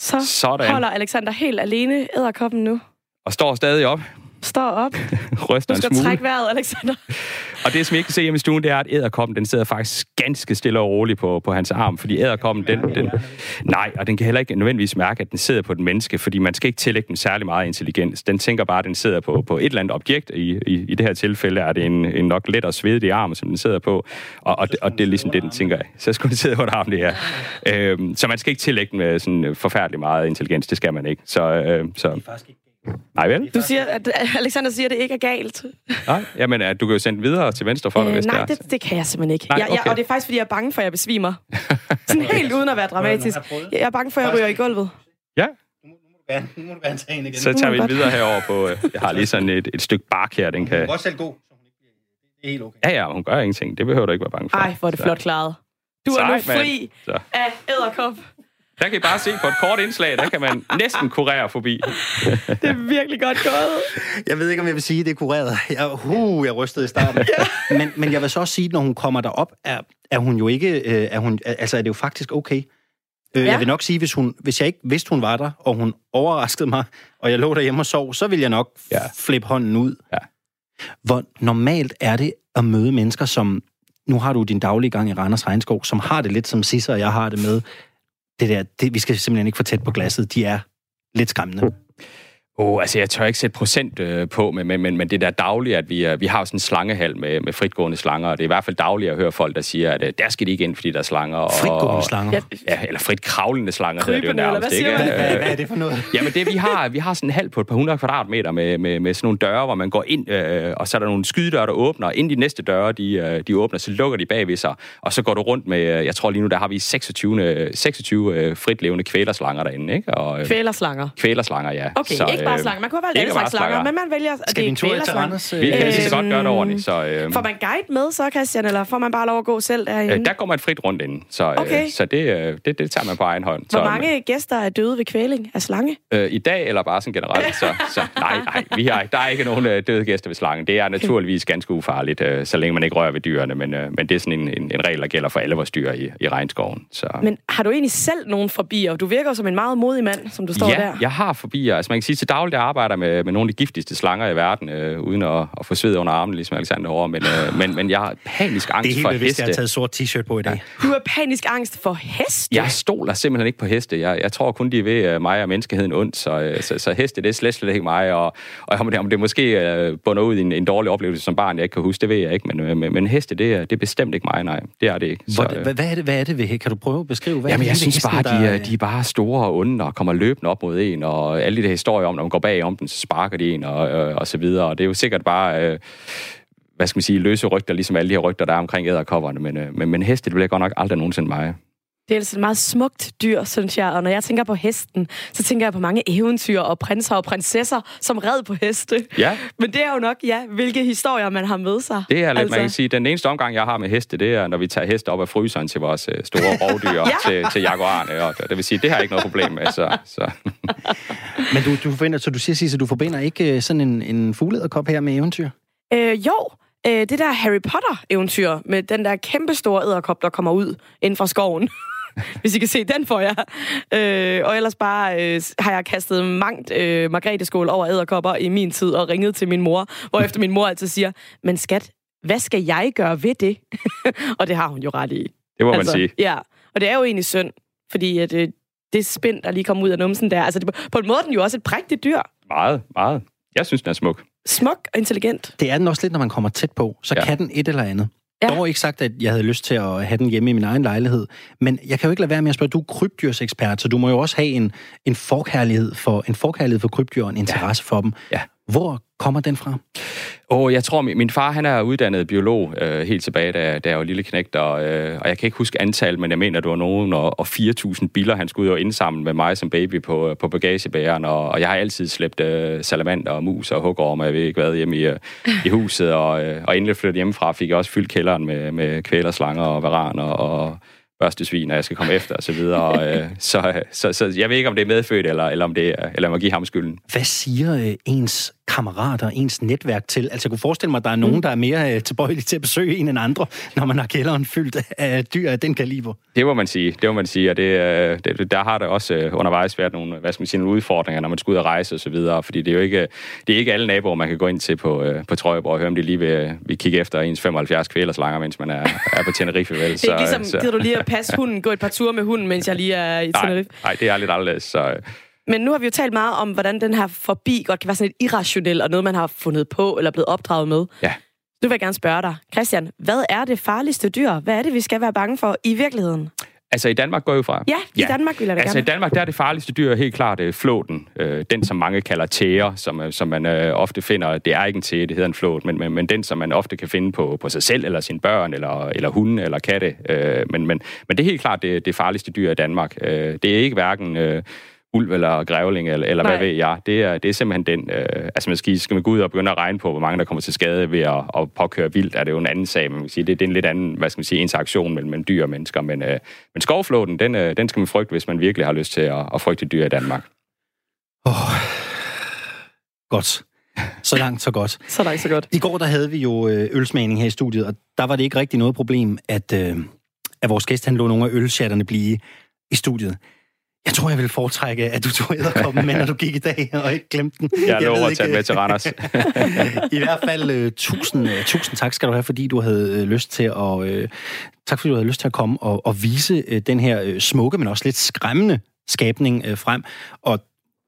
Så Sådan. holder Alexander helt alene æderkoppen nu. Og står stadig op, Står op. ryster Du skal smule. trække vejret, Alexander. Og det, som I ikke kan se hjemme i stuen, det er, at æderkoppen, den sidder faktisk ganske stille og roligt på, på hans arm, fordi æderkoppen, den, den... Nej, og den kan heller ikke nødvendigvis mærke, at den sidder på et menneske, fordi man skal ikke tillægge den særlig meget intelligens. Den tænker bare, at den sidder på, på et eller andet objekt. I, i, i det her tilfælde er det en, en nok let og svedig arm, som den sidder på, og, og, det, og det er ligesom det, den tænker, så skulle den sidde på et arm, det er. Øhm, så man skal ikke tillægge den med sådan forfærdelig meget intelligens, det skal man ikke. Så, øh, så nej vel? Du siger, at Alexander siger, at det ikke er galt. Nej, jamen, at du kan jo sende videre til venstre for dig, Øh, hvis nej, det er. det, det kan jeg simpelthen ikke. Nej, jeg, jeg, okay. og det er faktisk, fordi jeg er bange for, at jeg besvimer. Sådan helt uden at være dramatisk. Jeg er bange for, at jeg ryger i gulvet. Ja, Ja, nu må du gerne tage en igen. Så tager vi videre herover på... øh, Jeg har lige sådan et, et stykke bark her, den kan... godt selv gå, så hun ikke bliver... Det er helt okay. Ja, ja, hun gør ingenting. Det behøver du ikke være bange for. Ej, hvor er det Så- flot klaret. Du er Sejt, nu fri Så. af æderkop. Der kan I bare se på et kort indslag, der kan man næsten kurere forbi. Det er virkelig godt gået. Jeg ved ikke, om jeg vil sige, at det er kureret. Jeg, uh, jeg rystede i starten. men, men jeg vil så også sige, at når hun kommer derop, er, er hun jo ikke... Øh, er hun, altså, er det jo faktisk okay. Øh, Ja. Jeg vil nok sige, hvis, hun, hvis jeg ikke vidste, hun var der, og hun overraskede mig, og jeg lå derhjemme og sov, så ville jeg nok Ja. ja. flippe hånden ud. Ja. Hvor normalt er det at møde mennesker, som... Nu har du din daglige gang i Randers Regnskov, som har det lidt som Sisser, og jeg har det med. Det der, det, vi skal simpelthen ikke få tæt på glasset. De er lidt skræmmende. Mm. Åh, oh, altså jeg tør ikke sætte procent øh, på, men, men, men, men det der daglige, at vi, øh, vi har jo sådan en slangehal med, med fritgående slanger, og det er i hvert fald dagligt at høre folk, der siger, at øh, der skal de ikke ind, fordi der er slanger. Og, Fritgående slanger. Ja, Ja, eller frit kravlende slanger hedder det jo Krybende, eller nærmest, ikke? man? Hvad, Øh, hvad er det for noget? Jamen det, vi har, vi har sådan en hal på et par hundrede kvadratmeter med, med, med sådan nogle døre, hvor man går ind, øh, og så er der nogle skydedøre, der åbner, og inden de næste døre, de, øh, de åbner, så lukker de bagved sig, og så går du rundt med, øh, jeg tror lige nu, der har vi 26, 26 øh, fritlevende kvælerslanger derinde, ikke? Og, øh, Kvælerslanger. kvælerslanger, ja. Okay, så, ikke bare øh, slanger. Man kunne have valgt ikke alle slags slanger, men man vælger, Skal det vi en tur til. Randers? Vi kan lige så godt gøre det Øhm, ordentligt, så... Øh, Får man guide med så, Christian, eller får man bare lov at gå selv derinde? øh, der går man frit rundt ind, så, øh, Okay. så det, øh, det, det tager man på egen hånd. Hvor så, mange gæster er døde ved kvæling af slange? Øh, I dag, eller bare sådan generelt? Så, så nej, nej, vi har, der er ikke nogen øh, døde gæster ved slangen. Det er naturligvis ganske ufarligt, øh, så længe man ikke rører ved dyrene, men, øh, men det er sådan en, en, en regel, der gælder for alle vores dyr i, i regnskoven. Så. Men har du egentlig selv nogen forbier? Du virker som en meget modig mand, som du står ja, der. jeg har forbier. Altså man kan sige, til daglig jeg arbejder med, med nogle af de giftigste slanger i verden, øh, uden at, at få sved under armen, ligesom Alexander over. Men, øh, men, men jeg har panisk angst Det er helt for bevidst, heste. jeg har taget sort t-shirt på i dag. Du har panisk angst for heste. Jeg stoler simpelthen ikke på heste. Jeg, jeg tror kun, de ved uh, mig og menneskeheden ondt, så, uh, så, så heste, det er slet, slet ikke mig. Og, og om, det, om det måske uh, bunder ud i en, en dårlig oplevelse som barn, jeg ikke kan huske, det ved jeg ikke. Men, uh, men, men heste, det er, det er bestemt ikke mig, nej. Det er det ikke. Hvor, øh, hvad, hvad, er det, hvad er det ved Kan du prøve at beskrive, hvad Jamen, er jeg det synes bare, de, der- er, de er bare store og onde og kommer løbende op mod en, og alle de der historier om, når man går bag om den, så sparker de en, og, øh, og så videre. Og det er jo sikkert bare, øh, hvad skal man sige, løse rygter, ligesom alle de her rygter, der er omkring æderkopperne. Men, øh, men, men heste, det bliver godt nok aldrig nogensinde mig. Det er altså et meget smukt dyr, synes jeg. Og når jeg tænker på hesten, så tænker jeg på mange eventyr og prinser og prinsesser, som red på heste. Ja, Men det er jo nok, ja, hvilke historier man har med sig. Det er lidt, altså... Man kan sige, den eneste omgang, jeg har med heste, det er, når vi tager heste op af fryseren til vores øh, store rovdyr, Ja. til, til jaguarerne. Og det vil sige, det har jeg ikke noget problem med. Så, så. Men du, du forbinder, så du siger, Sisse, du forbinder ikke øh, sådan en, en fuglederkop her med eventyr? Øh, jo, øh, det der Harry Potter-eventyr med den der kæmpe store æderkop, der kommer ud inden fra skoven. Hvis I kan se den for jer. Øh, og ellers bare øh, har jeg kastet mangt øh, margrethe over æderkopper i min tid og ringet til min mor, hvor efter min mor altid siger, men skat, hvad skal jeg gøre ved det? og det har hun jo ret i. Det må altså, man sige. Ja, og det er jo egentlig synd, fordi at, øh, det spind, der lige kom ud af numsen der, altså det, på en måde er den jo også et prægtigt dyr. Meget, meget. Jeg synes, den er smuk. Smuk og intelligent. Det er den også lidt, når man kommer tæt på. Så ja. kan den et eller andet. Ja. Dog ikke sagt, at jeg havde lyst til at have den hjemme i min egen lejlighed. Men jeg kan jo ikke lade være med at spørge, du er krybdyrsekspert, så du må jo også have en, en, forkærlighed, for, en forkærlighed for krybdyr og en interesse ja. for dem. Ja. Hvor kommer den fra? Og jeg tror, min, min far han er uddannet biolog øh, helt tilbage, da, da jeg var lille knægt, og, øh, og jeg kan ikke huske antal, men jeg mener, det var nogen, og, og 4.000 biler, han skulle ud og indsamle med mig som baby på, på bagagebæren, og, og jeg har altid slæbt øh, salamander og mus og hugorm, og jeg ved ikke hvad, hjemme i, øh, i huset, og, øh, og inden jeg flyttede hjemmefra, fik jeg også fyldt kælderen med, med kvælerslanger og varaner og børstesvin, og jeg skal komme efter og så videre. Og, øh, så, så, så jeg ved ikke, om det er medfødt, eller, eller om det er, eller om jeg give ham skylden. Hvad siger øh, ens kammerater, ens netværk til? Altså, jeg kunne forestille mig, at der er nogen, mm. der er mere øh, tilbøjelige til at besøge en end andre, når man har kælderen fyldt af dyr af den kaliber. Det må man sige, det må man sige, og det, øh, det, der har der også øh, undervejs været nogle, hvad skal man sige, nogle udfordringer, når man skal ud og rejse og så videre, fordi det er jo ikke, det er ikke alle naboer, man kan gå ind til på, på Trøjeborg og høre, om de lige vil, vil kigge efter ens 75 kvælerslanger, mens man er, er på Tenerife. Vel? det er ikke ligesom, så... gider du lige at passe hunden, gå et par ture med hunden, mens jeg lige er i Tenerife? Nej, nej det er lidt anderledes, så... Men nu har vi jo talt meget om, hvordan den her forbi godt kan være sådan lidt irrationel, og noget, man har fundet på eller blevet opdraget med. Ja. Nu vil jeg gerne spørge dig, Christian, hvad er det farligste dyr? Hvad er det, vi skal være bange for i virkeligheden? Altså i Danmark går jo fra? Ja, i ja. Danmark vil jeg Altså gerne. i Danmark, der er det farligste dyr helt klart øh, flåten. Øh, den, som mange kalder tære, som, øh, som man øh, ofte finder. Det er ikke en tære, det hedder en flåt, men, men, men den, som man ofte kan finde på, på sig selv, eller sine børn, eller, eller hunde, eller katte. Øh, men, men, men det er helt klart det, det farligste dyr i Danmark. Øh, det er ikke hverken... Øh, ulv eller grævling, eller, eller hvad ved jeg. Det er, det er simpelthen den... Øh, altså, man skal, skal man gå ud og begynde at regne på, hvor mange der kommer til skade ved at, at påkøre vildt, er det jo en anden sag. Man kan sige, det, det er en lidt anden, hvad skal man sige, interaktion mellem, mellem dyr og mennesker. Men, øh, men skovflåten, den, øh, den skal man frygte, hvis man virkelig har lyst til at, at frygte dyr i Danmark. Oh. Godt. Så langt, så godt. så langt, så godt. I går der havde vi jo øh, ølsmagning her i studiet, og der var det ikke rigtig noget problem, at, øh, at vores gæst han lå nogle af ølshatterne blive i studiet. Jeg tror, jeg vil foretrække, at du tog æderkoppen med, når du gik i dag, og ikke glemte den. Jeg, jeg lover at tage med til Randers. I hvert fald uh, tusind, uh, tusind tak skal du have, fordi du havde uh, lyst til at... Uh, tak fordi du havde lyst til at komme og, og vise uh, den her uh, smukke, men også lidt skræmmende skabning uh, frem. Og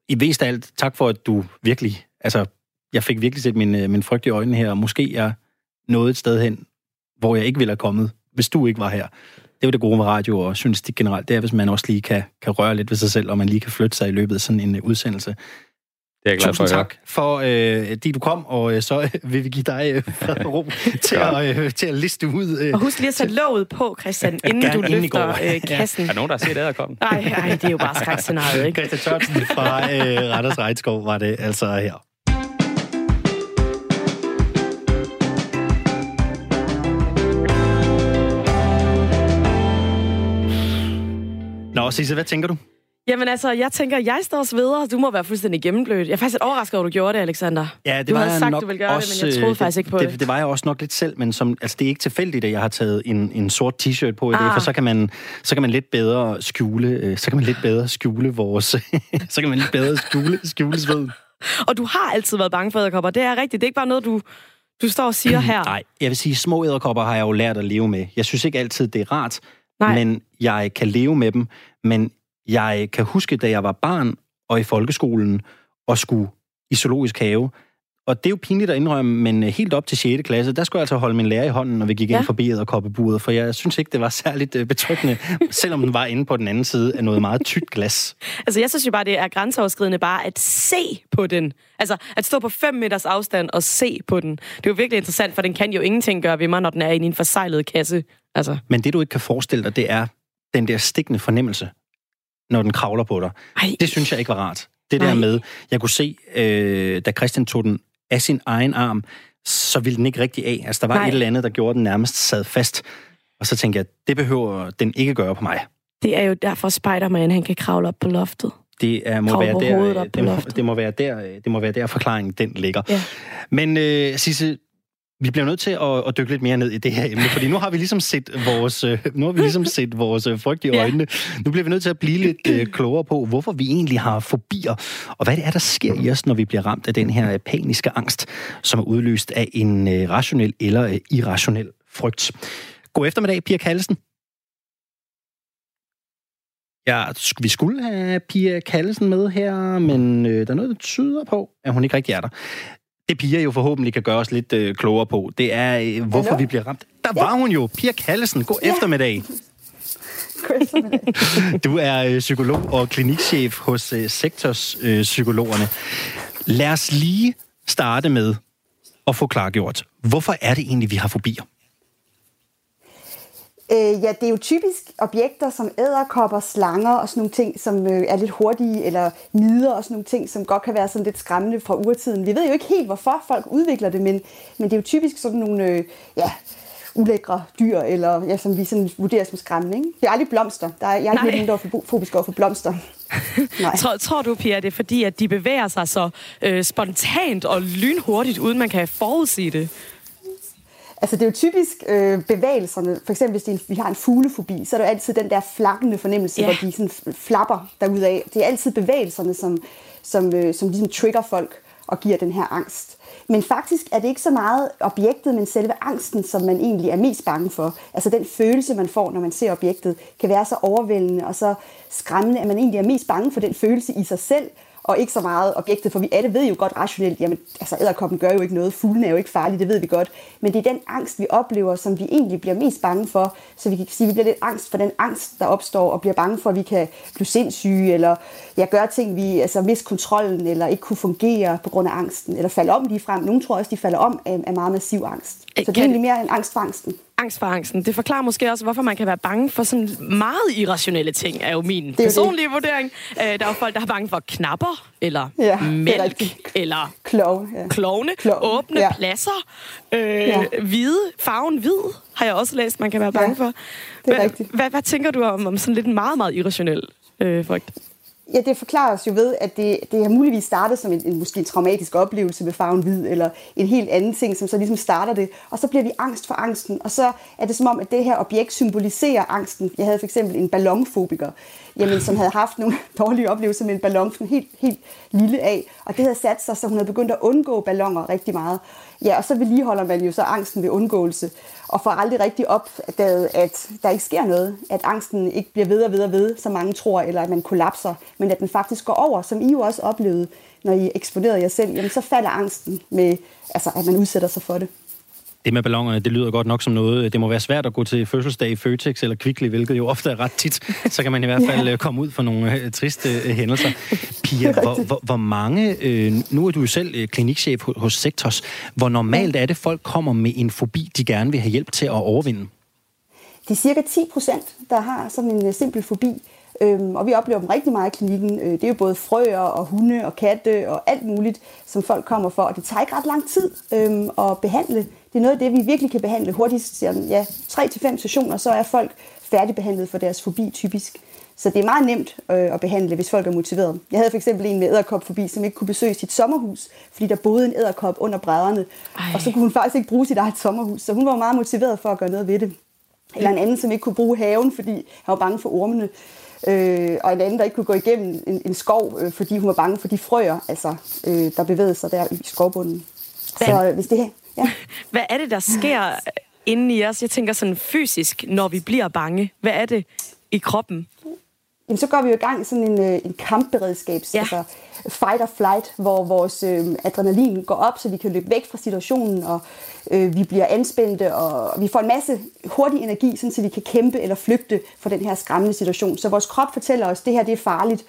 i vest af alt, tak for, at du virkelig... Altså, jeg fik virkelig set min, uh, min frygt i øjnene her, og måske jeg nåede et sted hen, hvor jeg ikke ville have kommet, hvis du ikke var her det er jo det gode med radio og journalistik generelt, det er, hvis man også lige kan, kan røre lidt ved sig selv, og man lige kan flytte sig i løbet af sådan en uh, udsendelse. Det er jeg glad Tusind for, tak for, øh, de du kom, og øh, så øh, vil vi give dig øh, ro til, at, øh, til at liste ud. Øh. Og husk lige at sætte låget på, Christian, inden du løfter øh, kassen. Er der nogen, der har set æderkoppen? Nej, nej, det er jo bare skrækscenariet, ikke? Christian Tørnsen fra øh, Randers Regnskov var det altså her. Nå, Sisse, hvad tænker du? Jamen altså, jeg tænker, jeg står og sveder. Du må være fuldstændig gennemblødt. Jeg er faktisk overrasket over, at du gjorde det, Alexander. Ja, det du var havde sagt, nok du ville gøre også, det, men jeg troede det, faktisk ikke på det. det. Det var jeg også nok lidt selv, men som, altså, det er ikke tilfældigt, at jeg har taget en, en sort t-shirt på i dag, ah. for så kan, man, så kan man lidt bedre skjule, øh, så kan man lidt bedre skjule vores, så kan man lidt bedre skjule, skjule sved. Og du har altid været bange for æderkopper. Det er rigtigt. Det er ikke bare noget, du, du står og siger her. Nej, jeg vil sige, små æderkopper har jeg jo lært at leve med. Jeg synes ikke altid, det er rart, Nej. men jeg kan leve med dem. Men jeg kan huske, da jeg var barn og i folkeskolen og skulle i zoologisk have, og det er jo pinligt at indrømme, men helt op til 6. klasse, der skulle jeg altså holde min lærer i hånden, når vi gik ja. ind forbi æderkoppeburet, for jeg synes ikke, det var særligt øh, betryggende, selvom den var inde på den anden side af noget meget tykt glas. Altså, jeg synes jo bare, det er grænseoverskridende bare at se på den. Altså, at stå på 5 meters afstand og se på den. Det er jo virkelig interessant, for den kan jo ingenting gøre ved mig, når den er i en forsejlet kasse. Altså. Men det, du ikke kan forestille dig, det er den der stikkende fornemmelse, når den kravler på dig. Ej. Det synes jeg ikke var rart. Det der Ej. med, jeg kunne se, øh, da Christian tog den af sin egen arm, så ville den ikke rigtig af. Altså, der var Nej. et eller andet, der gjorde, den nærmest sad fast. Og så tænkte jeg, det behøver den ikke gøre på mig. Det er jo derfor Spider-Man, han kan kravle op på loftet. Det er, må være der, det, må, det, må være der, det må være der forklaringen den ligger. Ja. Men øh, Sisse, vi bliver nødt til at, at dykke lidt mere ned i det her emne, fordi nu har vi ligesom set vores, øh, nu har vi ligesom set vores øh, frygt i øjnene. Ja. Nu bliver vi nødt til at blive lidt uh, klogere på, hvorfor vi egentlig har fobier, og hvad det er, der sker i os, når vi bliver ramt af den her paniske angst, som er udløst af en uh, rationel eller uh, irrationel frygt. God eftermiddag, Pia Kallesen. Ja, vi skulle have Pia Kallesen med her, men øh, der er noget, der tyder på, at hun ikke rigtig er der det Pia jo forhåbentlig kan gøre os lidt øh, klogere på, det er, øh, hvorfor Hello? vi bliver ramt. Der ja. var hun jo, Pia Kallesen. God ja. eftermiddag. du er øh, psykolog og klinikchef hos øh, sektorspsykologerne. Øh, Lad os lige starte med at få klargjort, hvorfor er det egentlig, vi har fobier? Øh, ja, det er jo typisk objekter som æderkopper, slanger og sådan nogle ting, som øh, er lidt hurtige, eller mider og sådan nogle ting, som godt kan være sådan lidt skræmmende fra urtiden. Vi ved jo ikke helt, hvorfor folk udvikler det, men, men det er jo typisk sådan nogle øh, ja, ulækre dyr, eller ja, som vi sådan vurderer som skræmmende. Ikke? Det er aldrig blomster. Der er, jeg er ikke nogen, der er fobisk over for blomster. Nej. tror, tror du, Pia, det er fordi, at de bevæger sig så øh, spontant og lynhurtigt, uden man kan forudsige det? Altså det er jo typisk øh, bevægelserne, for eksempel hvis en, vi har en fuglefobi, så er det jo altid den der flakkende fornemmelse, yeah. hvor de sådan flapper derudad. Det er altid bevægelserne, som, som, øh, som ligesom trigger folk og giver den her angst. Men faktisk er det ikke så meget objektet, men selve angsten, som man egentlig er mest bange for. Altså den følelse, man får, når man ser objektet, kan være så overvældende og så skræmmende, at man egentlig er mest bange for den følelse i sig selv, og ikke så meget objektet, for vi alle ved jo godt rationelt, jamen altså æderkoppen gør jo ikke noget, fuglen er jo ikke farlig, det ved vi godt, men det er den angst, vi oplever, som vi egentlig bliver mest bange for, så vi kan sige, at vi bliver lidt angst for den angst, der opstår, og bliver bange for, at vi kan blive sindssyge, eller ja, gøre ting, vi altså miste kontrollen, eller ikke kunne fungere på grund af angsten, eller falde om lige frem. Nogle tror også, de falder om af, af meget massiv angst. Så det er egentlig mere en angst for angsten angst for angsten. Det forklarer måske også, hvorfor man kan være bange for sådan meget irrationelle ting, er jo min det er personlige det. vurdering. Øh, der er jo folk, der er bange for knapper, eller ja, mælk, eller Klov, ja. klovne, Klov, åbne ja. pladser, øh, ja. hvide, farven hvid, har jeg også læst, man kan være bange ja, for. Det er hvad, rigtigt. Hvad, hvad tænker du om, om sådan lidt meget, meget irrationel øh, frygt? Ja, det forklares jo ved, at det, det har muligvis startet som en, en måske en traumatisk oplevelse med farven hvid, eller en helt anden ting, som så ligesom starter det. Og så bliver vi angst for angsten, og så er det som om, at det her objekt symboliserer angsten. Jeg havde for eksempel en ballonfobiker, jamen, som havde haft nogle dårlige oplevelser med en ballon, sådan helt, helt lille af, og det havde sat sig, så hun havde begyndt at undgå ballonger rigtig meget. Ja, og så vedligeholder man jo så angsten ved undgåelse, og får aldrig rigtig opdaget, at der ikke sker noget, at angsten ikke bliver ved og ved og ved, som mange tror, eller at man kollapser, men at den faktisk går over, som I jo også oplevede, når I eksponerede jer selv, jamen så falder angsten med, altså at man udsætter sig for det. Det med ballongerne, det lyder godt nok som noget. Det må være svært at gå til fødselsdag i Føtex eller Kvickly, hvilket jo ofte er ret tit. Så kan man i hvert fald ja. Øh, komme ud for nogle øh, triste øh, hændelser. Pia, hvor, hvor, hvor mange... Øh, nu er du jo selv klinikchef hos Sektos. Hvor normalt er det, folk kommer med en fobi, de gerne vil have hjælp til at overvinde? Det er cirka 10 procent, der har sådan en simpel fobi. Øhm, og vi oplever dem rigtig meget i klinikken. Øh, det er jo både frøer og hunde og katte og alt muligt, som folk kommer for. Og det tager ikke ret lang tid øhm, at behandle. Det er noget af det, vi virkelig kan behandle hurtigt. Ja, 3-5 sessioner, så er folk færdigbehandlet for deres fobi typisk. Så det er meget nemt øh, at behandle, hvis folk er motiveret. Jeg havde for eksempel en med æderkopfobi, som ikke kunne besøge sit sommerhus, fordi der boede en æderkop under brædderne. Og så kunne hun faktisk ikke bruge sit eget sommerhus. Så hun var meget motiveret for at gøre noget ved det. Eller en anden, som ikke kunne bruge haven, fordi han var bange for ormene øh, og en anden, der ikke kunne gå igennem en, en skov, øh, fordi hun var bange for de frøer, altså, øh, der bevægede sig der i skovbunden. Så hvis det her... Ja. Hvad er det, der sker inden i os? Jeg tænker sådan fysisk, når vi bliver bange. Hvad er det i kroppen? Jamen, så går vi jo i gang i sådan en, øh, en kampberedskabs, ja. altså fight or flight, hvor vores øh, adrenalin går op, så vi kan løbe væk fra situationen, og øh, vi bliver anspændte, og vi får en masse hurtig energi, sådan, så vi kan kæmpe eller flygte fra den her skræmmende situation. Så vores krop fortæller os, at det her det er farligt,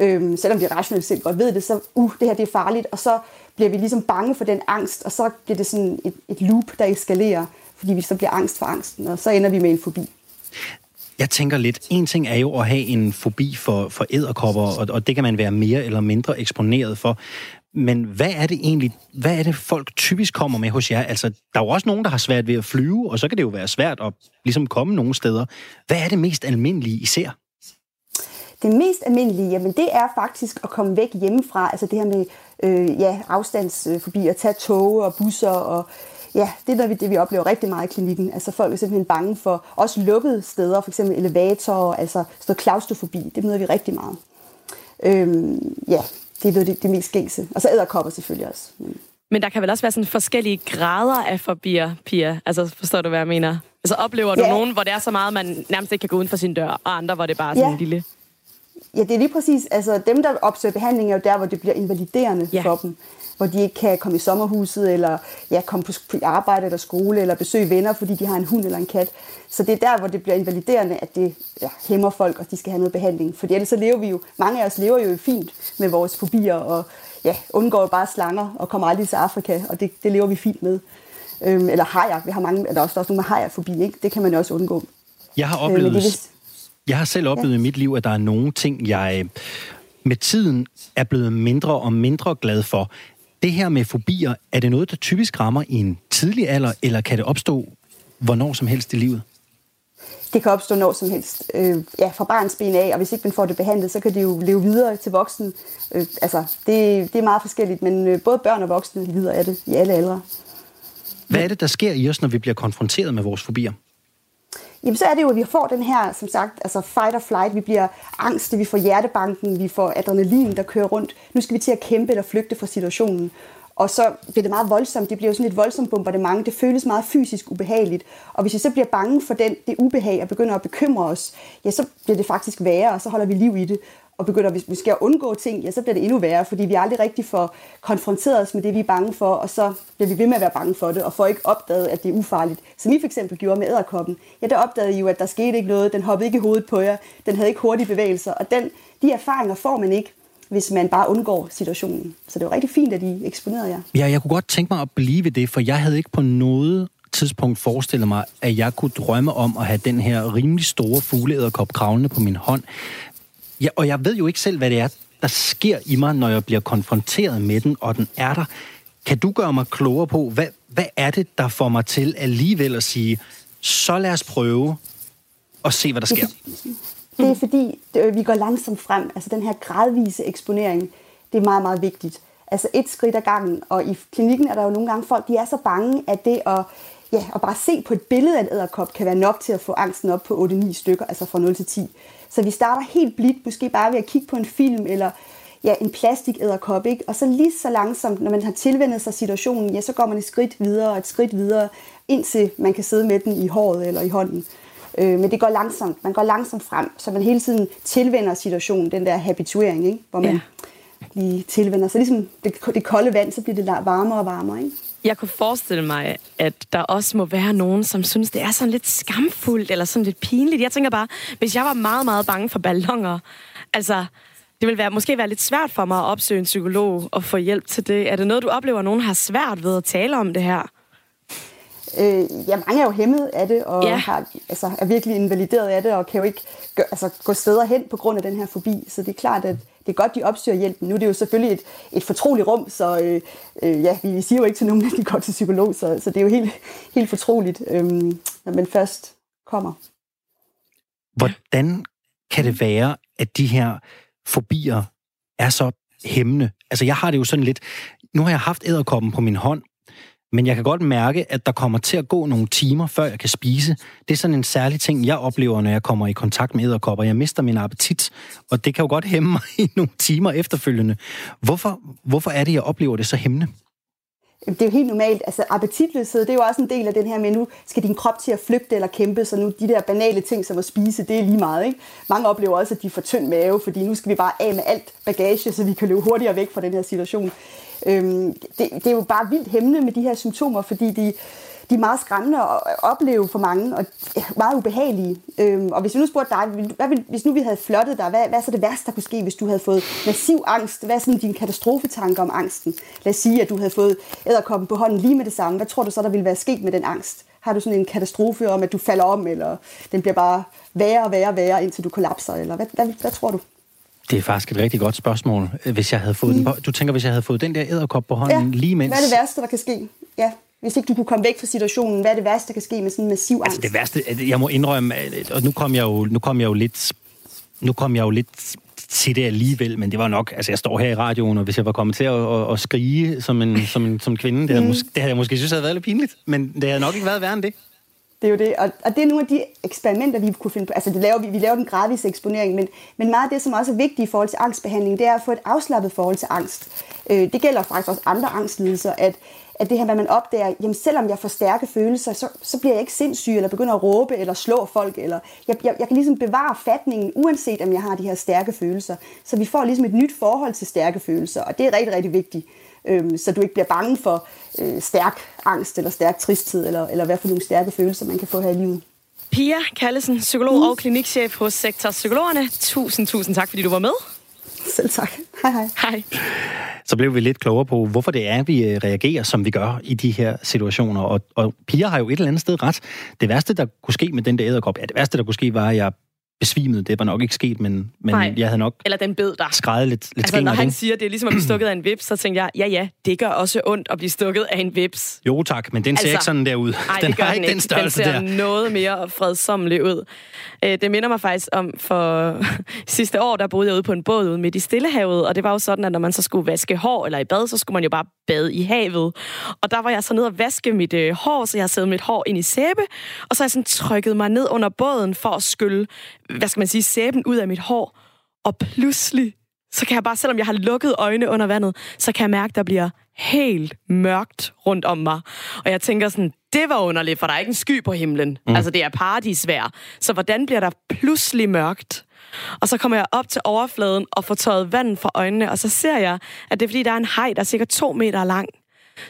øh, selvom vi rationelt selv godt ved det, så uh, det her det er farligt, og så bliver vi ligesom bange for den angst, og så bliver det sådan et, et loop, der eskalerer, fordi vi så bliver angst for angsten, og så ender vi med en fobi. Jeg tænker lidt, en ting er jo at have en fobi for, for æderkopper, og, og det kan man være mere eller mindre eksponeret for. Men hvad er det egentlig, hvad er det folk typisk kommer med hos jer? Altså, der er jo også nogen, der har svært ved at flyve, og så kan det jo være svært at ligesom komme nogle steder. Hvad er det mest almindelige, I ser? Det mest almindelige, jamen det er faktisk at komme væk hjemmefra. Altså det her med øh, ja, afstandsforbi, at tage tog og busser og ja, det er noget, det, vi oplever rigtig meget i klinikken. Altså folk er simpelthen bange for også lukkede steder, for eksempel elevatorer, altså sådan klaustrofobi. Det møder vi rigtig meget. Øhm, ja, det er det, det mest gængse. Og så æderkopper selvfølgelig også. Men... Men der kan vel også være sådan forskellige grader af fobier, Pia? Altså, forstår du, hvad jeg mener? Altså, oplever du ja. nogen, hvor det er så meget, man nærmest ikke kan gå uden for sin dør, og andre, hvor det bare er sådan ja. en lille... Ja, det er lige præcis. Altså, dem, der opsøger behandling, er jo der, hvor det bliver invaliderende ja. for dem hvor de ikke kan komme i sommerhuset, eller ja, komme på arbejde eller skole, eller besøge venner, fordi de har en hund eller en kat. Så det er der, hvor det bliver invaliderende, at det ja, hæmmer folk, og de skal have noget behandling. Fordi ellers så lever vi jo, mange af os lever jo fint med vores fobier, og ja, undgår bare slanger, og kommer aldrig til Afrika, og det, det lever vi fint med. Øhm, eller hajer, vi har mange, der er også, der er også nogle med hajerfobi, ikke? det kan man jo også undgå. Jeg har oplevet, øh, det, jeg har selv oplevet ja. i mit liv, at der er nogle ting, jeg med tiden er blevet mindre og mindre glad for. Det her med fobier, er det noget, der typisk rammer i en tidlig alder, eller kan det opstå hvornår som helst i livet? Det kan opstå når som helst. Øh, ja, fra barns ben af, og hvis ikke man får det behandlet, så kan det jo leve videre til voksen. Øh, altså, det, det er meget forskelligt, men øh, både børn og voksne lider af det i alle aldre. Hvad er det, der sker i os, når vi bliver konfronteret med vores fobier? Jamen, så er det jo, at vi får den her, som sagt, altså fight or flight. Vi bliver angste, vi får hjertebanken, vi får adrenalin, der kører rundt. Nu skal vi til at kæmpe eller flygte fra situationen. Og så bliver det meget voldsomt. Det bliver jo sådan et voldsomt bombardement. Det føles meget fysisk ubehageligt. Og hvis vi så bliver bange for den, det ubehag og begynder at bekymre os, ja, så bliver det faktisk værre, og så holder vi liv i det. Og begynder, hvis vi skal undgå ting, ja, så bliver det endnu værre, fordi vi aldrig rigtig får konfronteret os med det, vi er bange for, og så bliver vi ved med at være bange for det, og får ikke opdaget, at det er ufarligt. Som I for eksempel gjorde med æderkoppen. Ja, der opdagede I jo, at der skete ikke noget, den hoppede ikke i hovedet på jer, den havde ikke hurtige bevægelser, og den, de erfaringer får man ikke, hvis man bare undgår situationen. Så det var rigtig fint, at I eksponerede jer. Ja, jeg kunne godt tænke mig at blive ved det, for jeg havde ikke på noget tidspunkt forestillet mig, at jeg kunne drømme om at have den her rimelig store fugleæderkop kravlende på min hånd. Ja, og jeg ved jo ikke selv, hvad det er, der sker i mig, når jeg bliver konfronteret med den, og den er der. Kan du gøre mig klogere på, hvad, hvad er det, der får mig til alligevel at sige, så lad os prøve og se, hvad der sker? Det er fordi, øh, vi går langsomt frem. Altså den her gradvise eksponering, det er meget, meget vigtigt. Altså et skridt ad gangen, og i klinikken er der jo nogle gange folk, de er så bange, at det at, ja, at bare se på et billede af en æderkop kan være nok til at få angsten op på 8-9 stykker, altså fra 0 til 10. Så vi starter helt blidt, måske bare ved at kigge på en film, eller ja, en plastik æderkop, ikke? Og så lige så langsomt, når man har tilvendet sig situationen, ja, så går man et skridt videre og et skridt videre, indtil man kan sidde med den i håret eller i hånden. Øh, men det går langsomt. Man går langsomt frem, så man hele tiden tilvender situationen, den der habituering, ikke? hvor man ja. lige tilvender. Så ligesom det, det kolde vand, så bliver det varmere og varmere. Ikke? Jeg kunne forestille mig, at der også må være nogen, som synes, det er sådan lidt skamfuldt, eller sådan lidt pinligt. Jeg tænker bare, hvis jeg var meget, meget bange for ballonger, altså, det vil være, måske være lidt svært for mig at opsøge en psykolog og få hjælp til det. Er det noget, du oplever, at nogen har svært ved at tale om det her? Øh, ja, mange er jo hæmmet af det, og ja. har, altså, er virkelig invalideret af det, og kan jo ikke gør, altså, gå steder hen på grund af den her fobi. Så det er klart, at det er godt, de opsøger hjælpen. Nu er det jo selvfølgelig et, et fortroligt rum, så øh, øh, ja, vi siger jo ikke til nogen, at de går til psykolog, så, så det er jo helt, helt fortroligt, øh, når man først kommer. Hvordan kan det være, at de her fobier er så hæmmende? Altså, jeg har det jo sådan lidt... Nu har jeg haft æderkoppen på min hånd, men jeg kan godt mærke, at der kommer til at gå nogle timer, før jeg kan spise. Det er sådan en særlig ting, jeg oplever, når jeg kommer i kontakt med æderkopper. Jeg mister min appetit, og det kan jo godt hæmme mig i nogle timer efterfølgende. Hvorfor, hvorfor er det, jeg oplever det så hæmmende? Det er jo helt normalt. Altså, appetitløshed, det er jo også en del af den her med, nu skal din krop til at flygte eller kæmpe, så nu de der banale ting som at spise, det er lige meget. Ikke? Mange oplever også, at de får tynd mave, fordi nu skal vi bare af med alt bagage, så vi kan løbe hurtigere væk fra den her situation. Øhm, det, det er jo bare vildt hæmmende med de her symptomer, fordi de, de er meget skræmmende at opleve for mange, og meget ubehagelige. Øhm, og hvis vi nu spurgte dig, hvad hvis nu vi havde flottet dig, hvad, hvad er så det værste, der kunne ske, hvis du havde fået massiv angst? Hvad er sådan din katastrofetanke om angsten? Lad os sige, at du havde fået æderkoppen på hånden lige med det samme. Hvad tror du så, der ville være sket med den angst? Har du sådan en katastrofe om, at du falder om, eller den bliver bare værre og værre og værre, indtil du kollapser? Eller hvad, hvad, hvad tror du? Det er faktisk et rigtig godt spørgsmål. Hvis jeg havde fået mm. den på, du tænker, hvis jeg havde fået den der æderkop på hånden ja. lige mens... hvad er det værste, der kan ske? Ja. Hvis ikke du kunne komme væk fra situationen, hvad er det værste, der kan ske med sådan en massiv angst? Altså det værste, jeg må indrømme, og nu kom jeg jo, nu kom jeg jo lidt, nu kom jeg jo lidt til det alligevel, men det var nok, altså jeg står her i radioen, og hvis jeg var kommet til at, at, at skrige som en, som en som kvinde, det havde, mm. måske, det havde jeg måske synes havde været lidt pinligt, men det havde nok ikke været værre end det. Det er jo det, og, og det er nogle af de eksperimenter, vi kunne finde på. Altså, det laver, vi, vi laver den gradvise eksponering, men, men meget af det, som også er vigtigt i forhold til angstbehandling, det er at få et afslappet forhold til angst. Øh, det gælder faktisk også andre angstlidelser, at, at det her, hvad man opdager, jamen selvom jeg får stærke følelser, så, så bliver jeg ikke sindssyg, eller begynder at råbe, eller slå folk, eller jeg, jeg, jeg kan ligesom bevare fatningen, uanset om jeg har de her stærke følelser. Så vi får ligesom et nyt forhold til stærke følelser, og det er rigtig, rigtig vigtigt øh, så du ikke bliver bange for øh, stærk angst eller stærk tristhed, eller, eller hvad for nogle stærke følelser, man kan få her i livet. Pia Kallesen, psykolog mm. og klinikchef hos Sektor Psykologerne. Tusind, tusind tak, fordi du var med. Selv tak. Hej, hej. Hej. Så blev vi lidt klogere på, hvorfor det er, vi øh, reagerer, som vi gør i de her situationer. Og, og Pia har jo et eller andet sted ret. Det værste, der kunne ske med den der æderkop, ja, det værste, der kunne ske, var, at jeg besvimet. Det var nok ikke sket, men, men Nej. jeg havde nok Eller den bed dig. skrejet lidt, lidt Altså, når han det. siger, det er ligesom at blive stukket af en vips, så tænker jeg, ja ja, det gør også ondt at blive stukket af en vips. Jo tak, men den ser Altså, ikke sådan der ud. Nej, den det gør har den ikke den størrelse den ser der. noget mere fredsommelig ud. Øh, Det minder mig faktisk om, for sidste år, der boede jeg ude på en båd ude midt i Stillehavet, og det var jo sådan, at når man så skulle vaske hår eller i bad, så skulle man jo bare bade i havet. Og der var jeg så nede og vaske mit øh, hår, så jeg havde mit hår ind i sæbe, og så har jeg sådan trykket mig ned under båden for at skylle, hvad skal man sige, sæben ud af mit hår. Og pludselig, så kan jeg bare, selvom jeg har lukket øjne under vandet, så kan jeg mærke, der bliver helt mørkt rundt om mig. Og jeg tænker sådan, det var underligt, for der er ikke en sky på himlen. Mm. Altså, det er paradisvær. Så hvordan bliver der pludselig mørkt? Og så kommer jeg op til overfladen og får tøjet vand fra øjnene, og så ser jeg, at det er fordi, der er en haj, der er cirka to meter lang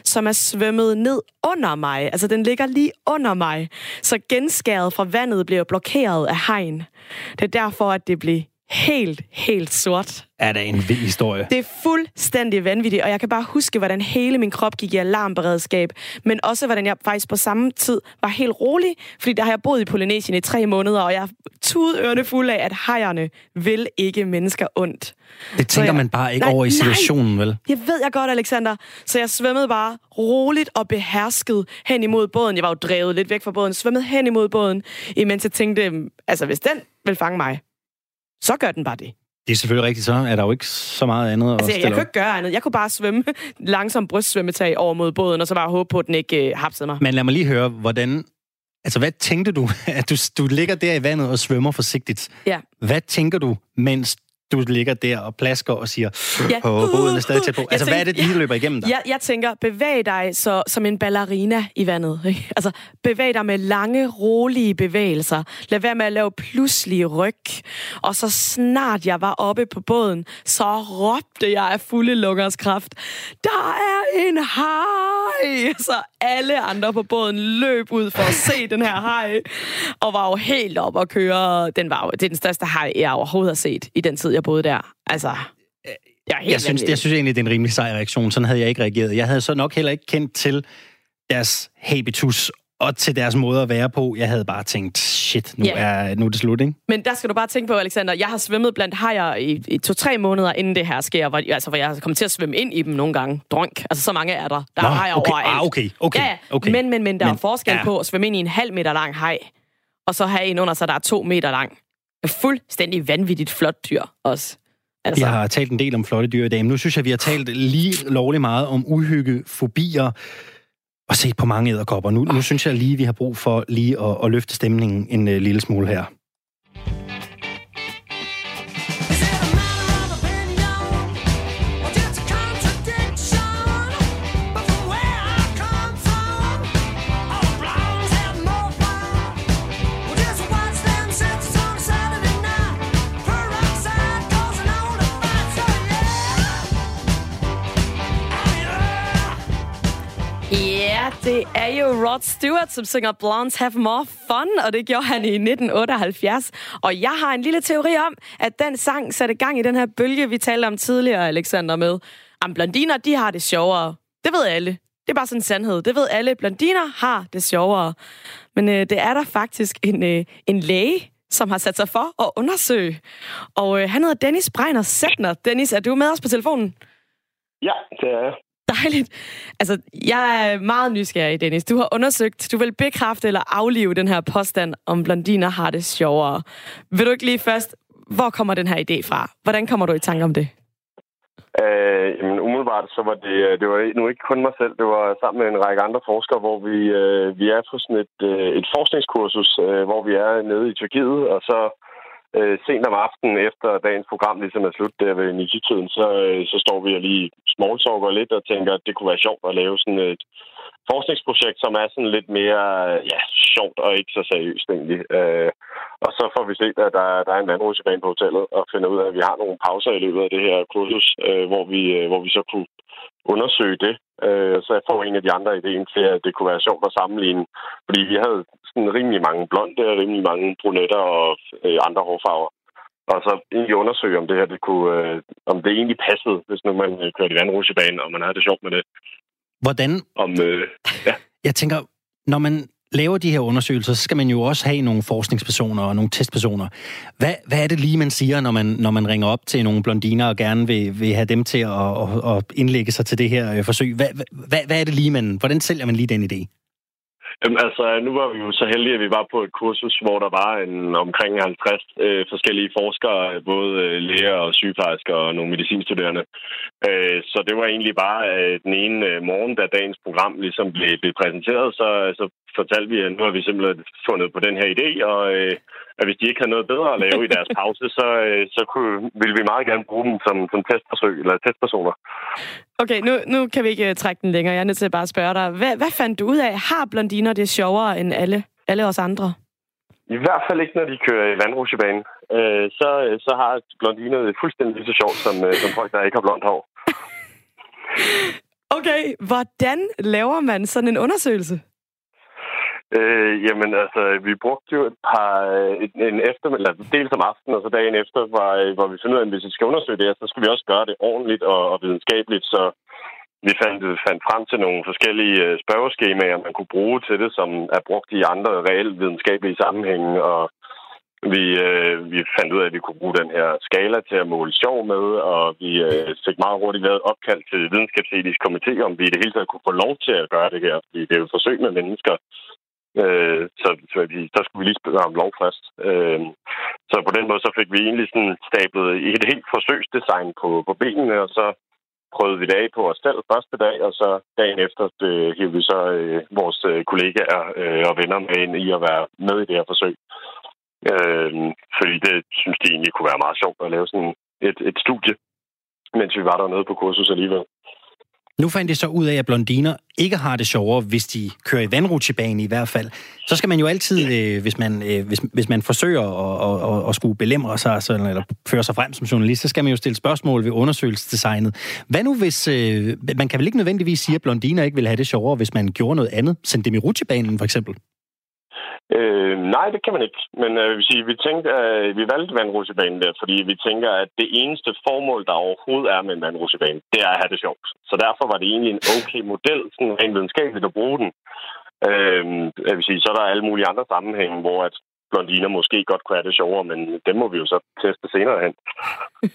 som er svømmet ned under mig. Altså, den ligger lige under mig. Så genskæret fra vandet bliver blokeret af hegn. Det er derfor, at det blev helt, helt sort. Er det en vild historie? Det er fuldstændig vanvittigt, og jeg kan bare huske, hvordan hele min krop gik i alarmberedskab, men også hvordan jeg faktisk på samme tid var helt rolig, fordi der har jeg boet i Polynesien i tre måneder, og jeg er tudet ørerne fulde af, at hejerne vil ikke mennesker ondt. Det tænker jeg- man bare ikke Nej, over i nej. situationen, vel? Jeg ved jeg godt, Alexander. Så jeg svømmede bare roligt og behersket hen imod båden. Jeg var jo drevet lidt væk fra båden. Svømmede hen imod båden, imens jeg tænkte, altså hvis den vil fange mig, så gør den bare det. Det er selvfølgelig rigtigt, så er der jo ikke så meget andet at Altså, jeg, jeg stille kunne op. ikke gøre andet. Jeg kunne bare svømme langsom brystsvømmetag over mod båden, og så bare håbe på, at den ikke øh, hapsede mig. Men lad mig lige høre, hvordan... Altså, hvad tænkte du, at du, du ligger der i vandet og svømmer forsigtigt? Ja. Hvad tænker du, mens du ligger der og plasker og siger, Ja. ja. på båden er stadig tæt på? Altså, hvad er det, der lige løber igennem dig? Jeg, jeg tænker, bevæg dig så, som en ballerina i vandet. ikke? Altså, bevæg dig med lange, rolige bevægelser. Lad være med at lave pludselige ryg. Og så snart jeg var oppe på båden, så råbte jeg af fulde lungers kraft, der er en haj! Så alle andre på båden løb ud for at se den her haj, og var jo helt op at køre. Den var jo, det er den største haj, jeg overhovedet har set i den tid, jeg boede der. Altså, jeg er helt Jeg synes, jeg synes egentlig, det er en rimelig sej reaktion. Sådan havde jeg ikke reageret. Jeg havde så nok heller ikke kendt til deres habitus og til deres måde at være på. Jeg havde bare tænkt, shit, nu, Ja. er, nu er det slut, ikke? Men der skal du bare tænke på, Alexander, jeg har svømmet blandt hajer i, i to-tre måneder, inden det her sker, hvor, altså, hvor jeg kommer til at svømme ind i dem nogle gange. Drunk. Altså, så mange er der. Der er hajer okay, overalt. ah, okay, okay, ja, okay. Men, men, men der men, er forskel ja. på at svømme ind i en halv meter lang haj, og så have en under sig, der er to meter lang. Fuldstændig vanvittigt flot dyr også. Altså, Vi har talt en del om flotte dyr i dag, men nu synes jeg, vi har talt lige lovlig meget om uhygge, fobier og set på mange æderkopper. Nu, nu synes jeg lige, vi har brug for lige at, at løfte stemningen en uh, lille smule her. Det er jo Rod Stewart, som synger Blondes Have More Fun, og det gjorde han i 1978. Og jeg har en lille teori om, at den sang satte gang i den her bølge, vi talte om tidligere, Alexander, med. Am blondiner, de har det sjovere. Det ved alle. Det er bare sådan en sandhed. Det ved alle. Blondiner har det sjovere. Men øh, det er der faktisk en, øh, en læge, som har sat sig for at undersøge. Og øh, han hedder Dennis Breiner Sætner. Dennis, er du med os på telefonen? Ja, det er jeg. Dejligt. Altså, jeg er meget nysgerrig, Dennis. Du har undersøgt, du vil bekræfte eller aflive den her påstand om blondiner har det sjovere. Vil du ikke lige først, hvor kommer den her idé fra? Hvordan kommer du i tanke om det? Øh, jamen, umiddelbart så var det, øh, det var nu ikke kun mig selv, det var sammen med en række andre forskere, hvor vi, øh, vi er på sådan et, øh, et forskningskursus, øh, hvor vi er nede i Tyrkiet, og så øh, sent om aftenen efter dagens program ligesom er slut der ved Niki-tiden, så, øh, så står vi og lige smalltalker lidt og tænker, at det kunne være sjovt at lave sådan et forskningsprojekt, som er sådan lidt mere ja, sjovt og ikke så seriøst egentlig. Øh, og så får vi set, at der, der er en vandrutsjebane på hotellet, og finder ud af, at vi har nogle pauser i løbet af det her kursus, øh, hvor, vi, øh, hvor vi så kunne undersøge det. Øh, så jeg får en af de andre idéen til, at det kunne være sjovt at sammenligne. Fordi vi havde sådan rimelig mange blonde, rimelig mange brunetter og øh, andre hårfarver. Og så egentlig undersøge, om det her det kunne, øh, om det egentlig passede, hvis nu man øh, kørte i vandrutsjebane, og man havde det sjovt med det. Hvordan Om, øh, Jeg tænker, når man laver de her undersøgelser, så skal man jo også have nogle forskningspersoner og nogle testpersoner. Hvad, hvad er det lige, man siger, når man, når man ringer op til nogle blondiner og gerne vil, vil have dem til at, at, at indlægge sig til det her øh, forsøg? Hvad, hvad, hvad er det lige, man... Hvordan sælger man lige den idé? Jamen, altså, nu var vi jo så heldige, at vi var på et kursus, hvor der var en, omkring 50 øh, forskellige forskere, både øh, læger og sygeplejersker og nogle medicinstuderende. Øh, så det var egentlig bare øh, den ene øh, morgen, da dagens program ligesom blev, blev præsenteret, så, så fortalte vi, at nu har vi simpelthen fundet på den her idé, og øh, at hvis de ikke havde noget bedre at lave i deres pause, så, øh, så kunne, ville vi meget gerne bruge dem som, som testforsøg eller testpersoner. Okay, nu, nu kan vi ikke øh, trække den længere. Jeg er nødt til at bare spørge dig. Hvad, hvad fandt du ud af? Har blondiner det sjovere end alle, alle os andre? I hvert fald ikke, når de kører i vandrutsjebanen. Øh, så, så har blondiner det fuldstændig lige så sjovt som, øh, som folk, der ikke har blondt hår. Okay, hvordan laver man sådan en undersøgelse? Øh, jamen altså, vi brugte jo et par, øh, en, en eftermiddag, eller dels om aftenen, og så dagen efter, hvor, øh, hvor vi fandt ud af, at hvis vi skal undersøge det her, så skal vi også gøre det ordentligt og, og videnskabeligt, så vi fandt, fandt frem til nogle forskellige øh, spørgeskemaer, man kunne bruge til det, som er brugt i andre reelt videnskabelige sammenhænge, og vi, øh, vi fandt ud af, at vi kunne bruge den her skala til at måle sjov med, og vi øh, fik meget hurtigt lavet et opkald til videnskabsetisk komité, om vi i det hele taget kunne få lov til at gøre det her, fordi det er jo et forsøg med mennesker. Øh, så, så vi, skulle vi lige spørge om lov først. Øh, så på den måde så fik vi egentlig sådan stablet et helt forsøgsdesign på, på benene, og så prøvede vi det af på os selv første dag, og så dagen efter øh, hævde vi så øh, vores øh, kollegaer øh, og venner med ind i at være med i det her forsøg. Øh, fordi det synes de egentlig kunne være meget sjovt at lave sådan et, et studie, mens vi var dernede på kursus alligevel. Nu fandt jeg så ud af, at blondiner ikke har det sjovere, hvis de kører i vandrutsjebane i hvert fald. Så skal man jo altid, øh, hvis, man, øh, hvis, hvis man forsøger at, at, at, at skulle belemre sig sådan, eller føre sig frem som journalist, så skal man jo stille spørgsmål ved undersøgelsesdesignet. Hvad nu hvis... Øh, man kan vel ikke nødvendigvis sige, at blondiner ikke vil have det sjovere, hvis man gjorde noget andet? Sendte dem i rutsjebanen for eksempel? Øh, nej, det kan man ikke. Men øh, vil sige, vi tænkte, øh, vi valgte vandrutsjebanen der, fordi vi tænker, at det eneste formål, der overhovedet er med en vandrutsjebane, det er at have det sjovt. Så derfor var det egentlig en okay model, sådan rent videnskabeligt at bruge den. Øh, jeg vil sige, så er der alle mulige andre sammenhænge, hvor at blondiner måske godt kunne have det sjovere, men dem må vi jo så teste senere hen.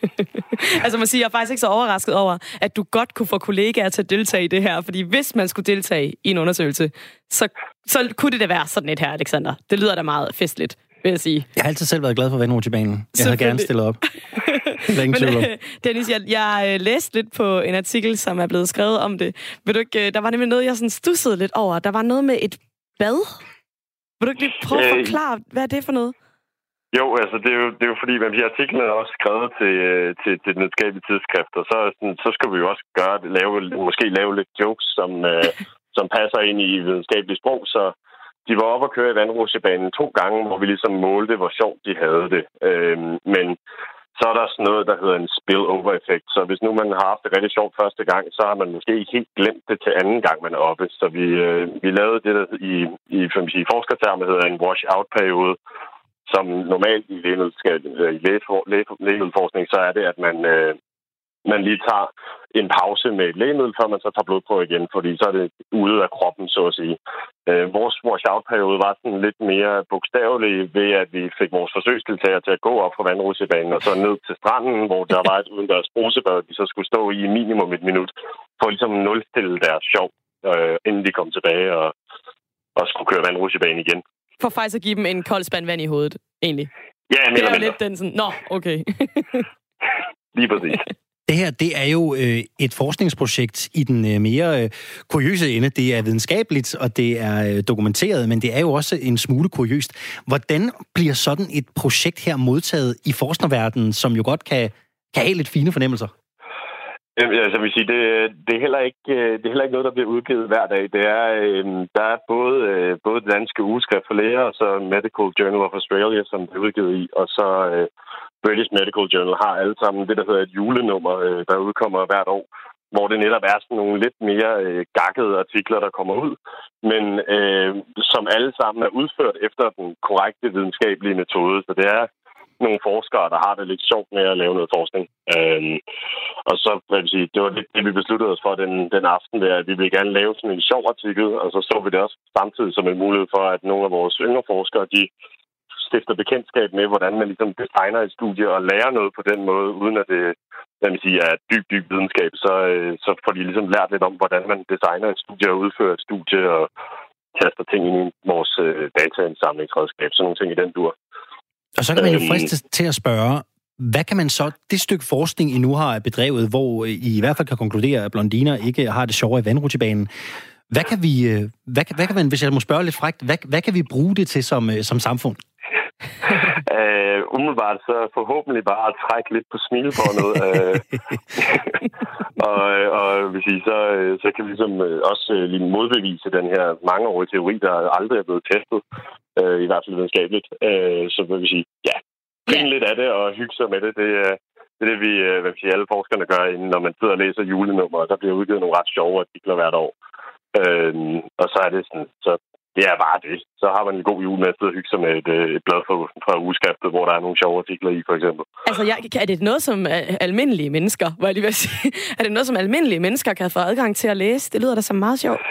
altså man siger, jeg er faktisk ikke så overrasket over, at du godt kunne få kollegaer til at deltage i det her, fordi hvis man skulle deltage i en undersøgelse, så, så kunne det da være sådan et her, Alexander. Det lyder da meget festligt, vil jeg sige. Jeg har altid selv været glad for vandrutsjebanen. Jeg havde gerne stillet op. Men, øh, Dennis, jeg, jeg øh, læste lidt på en artikel, som er blevet skrevet om det. Vil du ikke, øh, der var nemlig noget, jeg sådan stussede lidt over. Der var noget med et bad. Vil du ikke lige prøve at forklare, hvad er det for noget? Jo, altså det er jo, det er jo fordi, at de artiklen er også skrevet til, til, til den videnskabelige tidsskrift, og så, sådan, så skal vi jo også gøre lave, måske lave lidt jokes, som, øh, som passer ind i videnskabeligt sprog, så de var oppe og køre i vandrutsjebanen to gange, hvor vi ligesom målte, hvor sjovt de havde det. Øhm, men så er der sådan noget, der hedder en spillover-effekt. Så hvis nu man har haft det rigtig sjovt første gang, så har man måske ikke helt glemt det til anden gang, man er oppe. Så vi, øh, vi lavede det, der i, i, som forskertermer hedder en wash-out-periode, som normalt i øh, lægeforskning, i lægefor- læge- så er det, at man, øh, man lige tager en pause med et lægemiddel, før man så tager blod på igen, fordi så er det ude af kroppen, så at sige. Øh, vores wash-out-periode var sådan lidt mere bogstavelig ved, at vi fik vores forsøgsdeltagere til at gå op fra vandrutsjebanen og så ned til stranden, hvor der var et udendørs brusebad, de så skulle stå i minimum et minut, for ligesom nulstille deres sjov, øh, inden de kom tilbage og, og skulle køre vandrutsjebanen igen. For faktisk at give dem en kold spand vand i hovedet, egentlig. Ja, mere Det er jo lidt den sådan, nå, okay. Lige præcis. Det her, det er jo øh, et forskningsprojekt i den øh, mere øh, kuriøse ende. Det er videnskabeligt, og det er øh, dokumenteret, men det er jo også en smule kuriøst. Hvordan bliver sådan et projekt her modtaget i forskerverdenen, som jo godt kan, kan have lidt fine fornemmelser? Jamen, Altså, vil sige, det, det, er heller ikke, øh, det er heller ikke noget, der bliver udgivet hver dag. Det er, øh, der er både, øh, både det danske ugeskrift for læger, og så Medical Journal of Australia, som det er udgivet i, og så øh, British Medical Journal har alle sammen det, der hedder et julenummer, øh, der udkommer hvert år, hvor det netop er sådan nogle lidt mere øh, gakkede artikler, der kommer ud, men øh, som alle sammen er udført efter den korrekte videnskabelige metode. Så det er nogle forskere, der har det lidt sjovt med at lave noget forskning. Øhm, og så hvad vil jeg sige, det var lidt det, vi besluttede os for den, den aften, der, at vi ville gerne lave sådan en sjov artikel, og så så vi det også samtidig som en mulighed for, at nogle af vores yngre forskere, de stifter bekendtskab med, hvordan man ligesom designer et studie og lærer noget på den måde, uden at det hvad man siger, er dyb, dyb videnskab, så, øh, så får de ligesom lært lidt om, hvordan man designer et studie og udfører et studie og kaster ting ind i vores øh, dataindsamlingsredskab, sådan nogle ting i den dur. Og så kan man jo Øhm. fristes til at spørge, hvad kan man så, det stykke forskning, I nu har bedrevet, hvor I i hvert fald kan konkludere, at blondiner ikke har det sjovere i vandrutsjebanen, hvad kan vi, øh, hvad, hvad kan man, hvis jeg må spørge lidt frækt, hvad, hvad kan vi bruge det til som, øh, som samfund? Øh, umiddelbart så forhåbentlig bare at trække lidt på smilebåndet. øh, og, øh, og vil sige, så, øh, så kan vi ligesom øh, også øh, lige modbevise den her mangeårige teori, der aldrig er blevet testet, øh, i hvert fald videnskabeligt. Øh, så vil vi sige, ja, grine lidt af det og hygge sig med det. Det, er- det er det, vi, øh, hvad vil sige, alle forskerne gør, inden, når man sidder og læser julenummer, og der bliver udgivet nogle ret sjove artikler hvert år. Øh, og så er det sådan, så det er bare det. Så har man en god jul med at sidde og hygge sig med et, øh, et blad fra, fra ugeskriftet, hvor der er nogle sjove artikler i, for eksempel. Altså, jeg, er det noget, som øh, almindelige mennesker, hvor jeg lige vil sige, er det noget, som almindelige mennesker kan få adgang til at læse? Det lyder da som meget sjovt.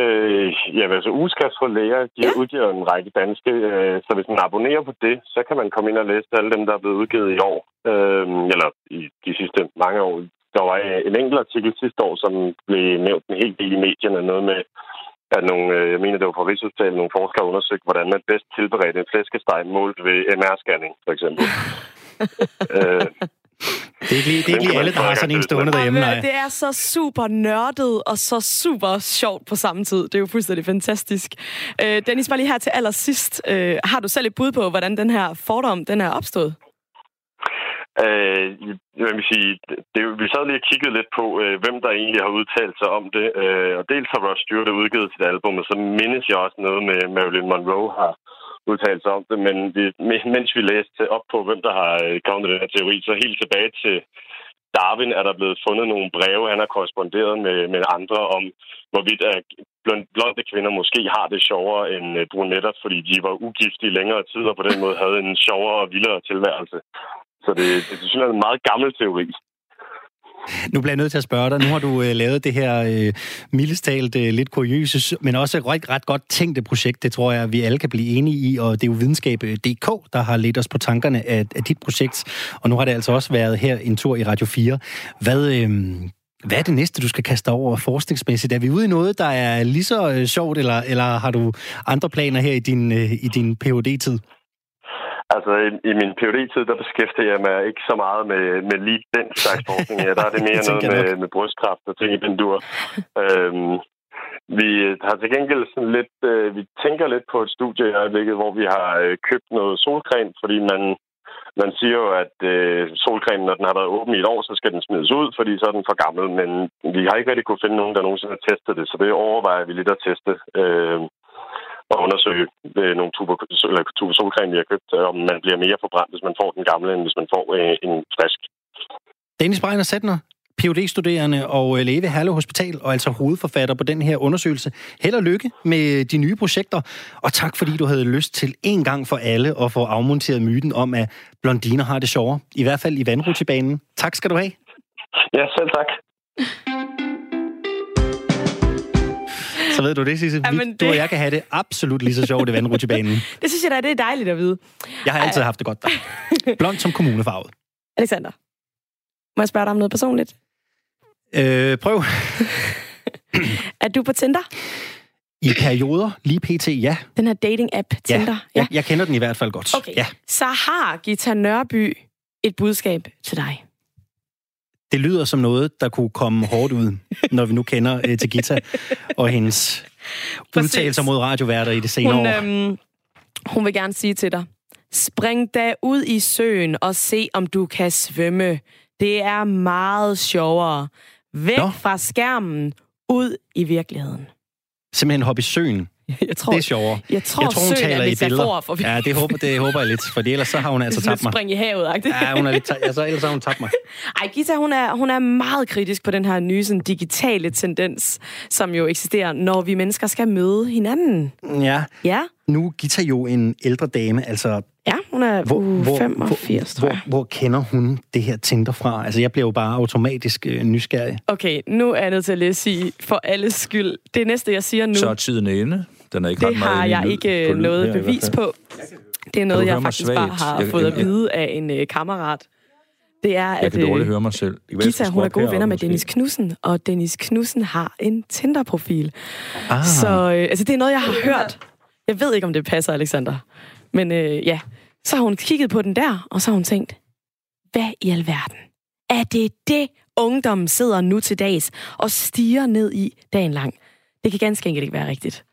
Øh, ja, altså ugeskrift for læger, de Ja. udgiver en række danske, øh, så hvis man abonnerer på det, så kan man komme ind og læse alle dem, der er blevet udgivet i år, øh, eller i de sidste mange år. Der var en enkelt artikel sidste år, som blev nævnt en hel del i medierne, noget med, at nogle, øh, jeg mener, det var fra Rigshospitalet, nogle forskere har undersøgt, hvordan man bedst tilberedte en flæskesteg målt ved MR-scanning, for eksempel. øh, Det er ikke lige, det er ikke lige alle, der har sådan en stående derhjemme, nej. det er så super nørdet og så super sjovt på samme tid. Det er jo fuldstændig fantastisk. Øh, Dennis, bare lige her til allersidst. Øh, har du selv et bud på, hvordan den her fordom den er opstået? Øh, jeg vil sige, det, vi sad lige og kiggede lidt på, øh, hvem der egentlig har udtalt sig om det. Øh, og dels har Rod Stewart udgivet sit album, og så mindes jeg også noget med Marilyn Monroe har udtalt sig om det. Men vi, mens vi læste op på, hvem der har øh, kommet med den her teori, så helt tilbage til Darwin er der blevet fundet nogle breve, han har korresponderet med, med andre om, hvorvidt at blonde kvinder måske har det sjovere end øh, brunetter, fordi de var ugift i længere tid, og på den måde havde en sjovere og vildere tilværelse. Så det, det er sådan en meget gammel teori. Nu bliver jeg nødt til at spørge dig. Nu har du øh, lavet det her øh, mildestalt øh, lidt kuriøse, men også et ret, ret godt tænkte projekt. Det tror jeg, vi alle kan blive enige i, og det er jo videnskab.dk, øh, der har ledt os på tankerne af, af dit projekt. Og nu har det altså også været her en tur i Radio 4. Hvad, øh, hvad er det næste, du skal kaste over forskningsmæssigt? Er vi ude i noget, der er lige så øh, sjovt, eller, eller har du andre planer her i din, øh, i din phd tid Altså, i, i min phd tid der beskæftiger jeg mig ikke så meget med, med lige den slags forskning. Ja, der er det mere noget med, med brystkræft og ting i den dur. øhm, vi har til gengæld sådan lidt... Øh, vi tænker lidt på et studie i øjeblikket, hvor vi har øh, købt noget solcreme, fordi man, man siger jo, at øh, solcreme, når den har været åben i et år, så skal den smides ud, fordi så er den for gammel. Men vi har ikke rigtig kunne finde nogen, der nogensinde har testet det, så det overvejer vi lidt at teste. Øh, og undersøge øh, nogle tuber, eller tuber solcreme, vi har købt, øh, om man bliver mere forbrændt, hvis man får den gamle, end hvis man får øh, en frisk. Dennis Breiner Sætner, phd studerende og øh, læge ved Herlev Hospital, og altså hovedforfatter på den her undersøgelse. Held og lykke med de nye projekter, og tak fordi du havde lyst til en gang for alle at få afmonteret myten om, at blondiner har det sjovere. I hvert fald i vandrutsjebanen. Tak skal du have. Ja, selv tak. Så ved du det, Sisse. Jamen, Vi, du det- og jeg kan have det absolut lige så sjovt i vandrutsjebanen. Det synes jeg da, det er dejligt at vide. Jeg har altid haft det godt der. Blond som kommunefarvet. Alexander, må jeg spørge dig om noget personligt? Øh, prøv. Er du på Tinder? I perioder, lige pt, ja. Den her dating-app Tinder? Ja, jeg, jeg kender den i hvert fald godt. Okay, Ja. så har Gita Nørby et budskab til dig. Det lyder som noget, der kunne komme hårdt ud, når vi nu kender øh, til Gita og hendes Præcis. udtalelser mod radioværter i det senere Hun, år. øhm, hun vil gerne sige til dig, spring da ud i søen og se, om du kan svømme. Det er meget sjovere. Væk Nå. fra skærmen, ud i virkeligheden. Simpelthen hoppe i søen. Jeg tror, Det er sjovere. jeg tror, jeg tror hun er taler i billeder. for Ja, det håber, det håber jeg lidt, for ellers så har hun altså tabt mig. spring i havet -agtigt. Ja, hun er lidt altså, ellers har hun tabt mig. Ej, Gita, hun er, hun er meget kritisk på den her nye sådan, digitale tendens, som jo eksisterer, når vi mennesker skal møde hinanden. Ja, Ja, nu er Gita jo en ældre dame, altså ja hun er hvor, uh, 85, tror hvor, jeg. hvor kender hun det her Tinder fra? Altså, jeg bliver jo bare automatisk øh, nysgerrig. Okay, nu er jeg nødt til at lige sige, for alles skyld, det næste, jeg siger nu, Så er tiden inde. Den er ikke det har jeg lyd- ikke på lyd noget her bevis på. Det er noget, jeg faktisk bare svagt? har Jeg- fået jeg- at vide af en øh, kammerat. Det er, Jeg at kan dårligt øh, høre mig selv. Gita, hun er gode venner med måske. Dennis Knudsen, og Dennis Knudsen har en Tinder-profil. Ah, Så øh, altså, det er noget, jeg har hørt. Jeg ved ikke, om det passer, Alexander. Men øh, ja, så har hun kigget på den der, og så har hun tænkt, hvad i alverden? Er det det, ungdommen sidder nu til dags og stiger ned i dagen lang? Det kan ganske enkelt ikke være rigtigt.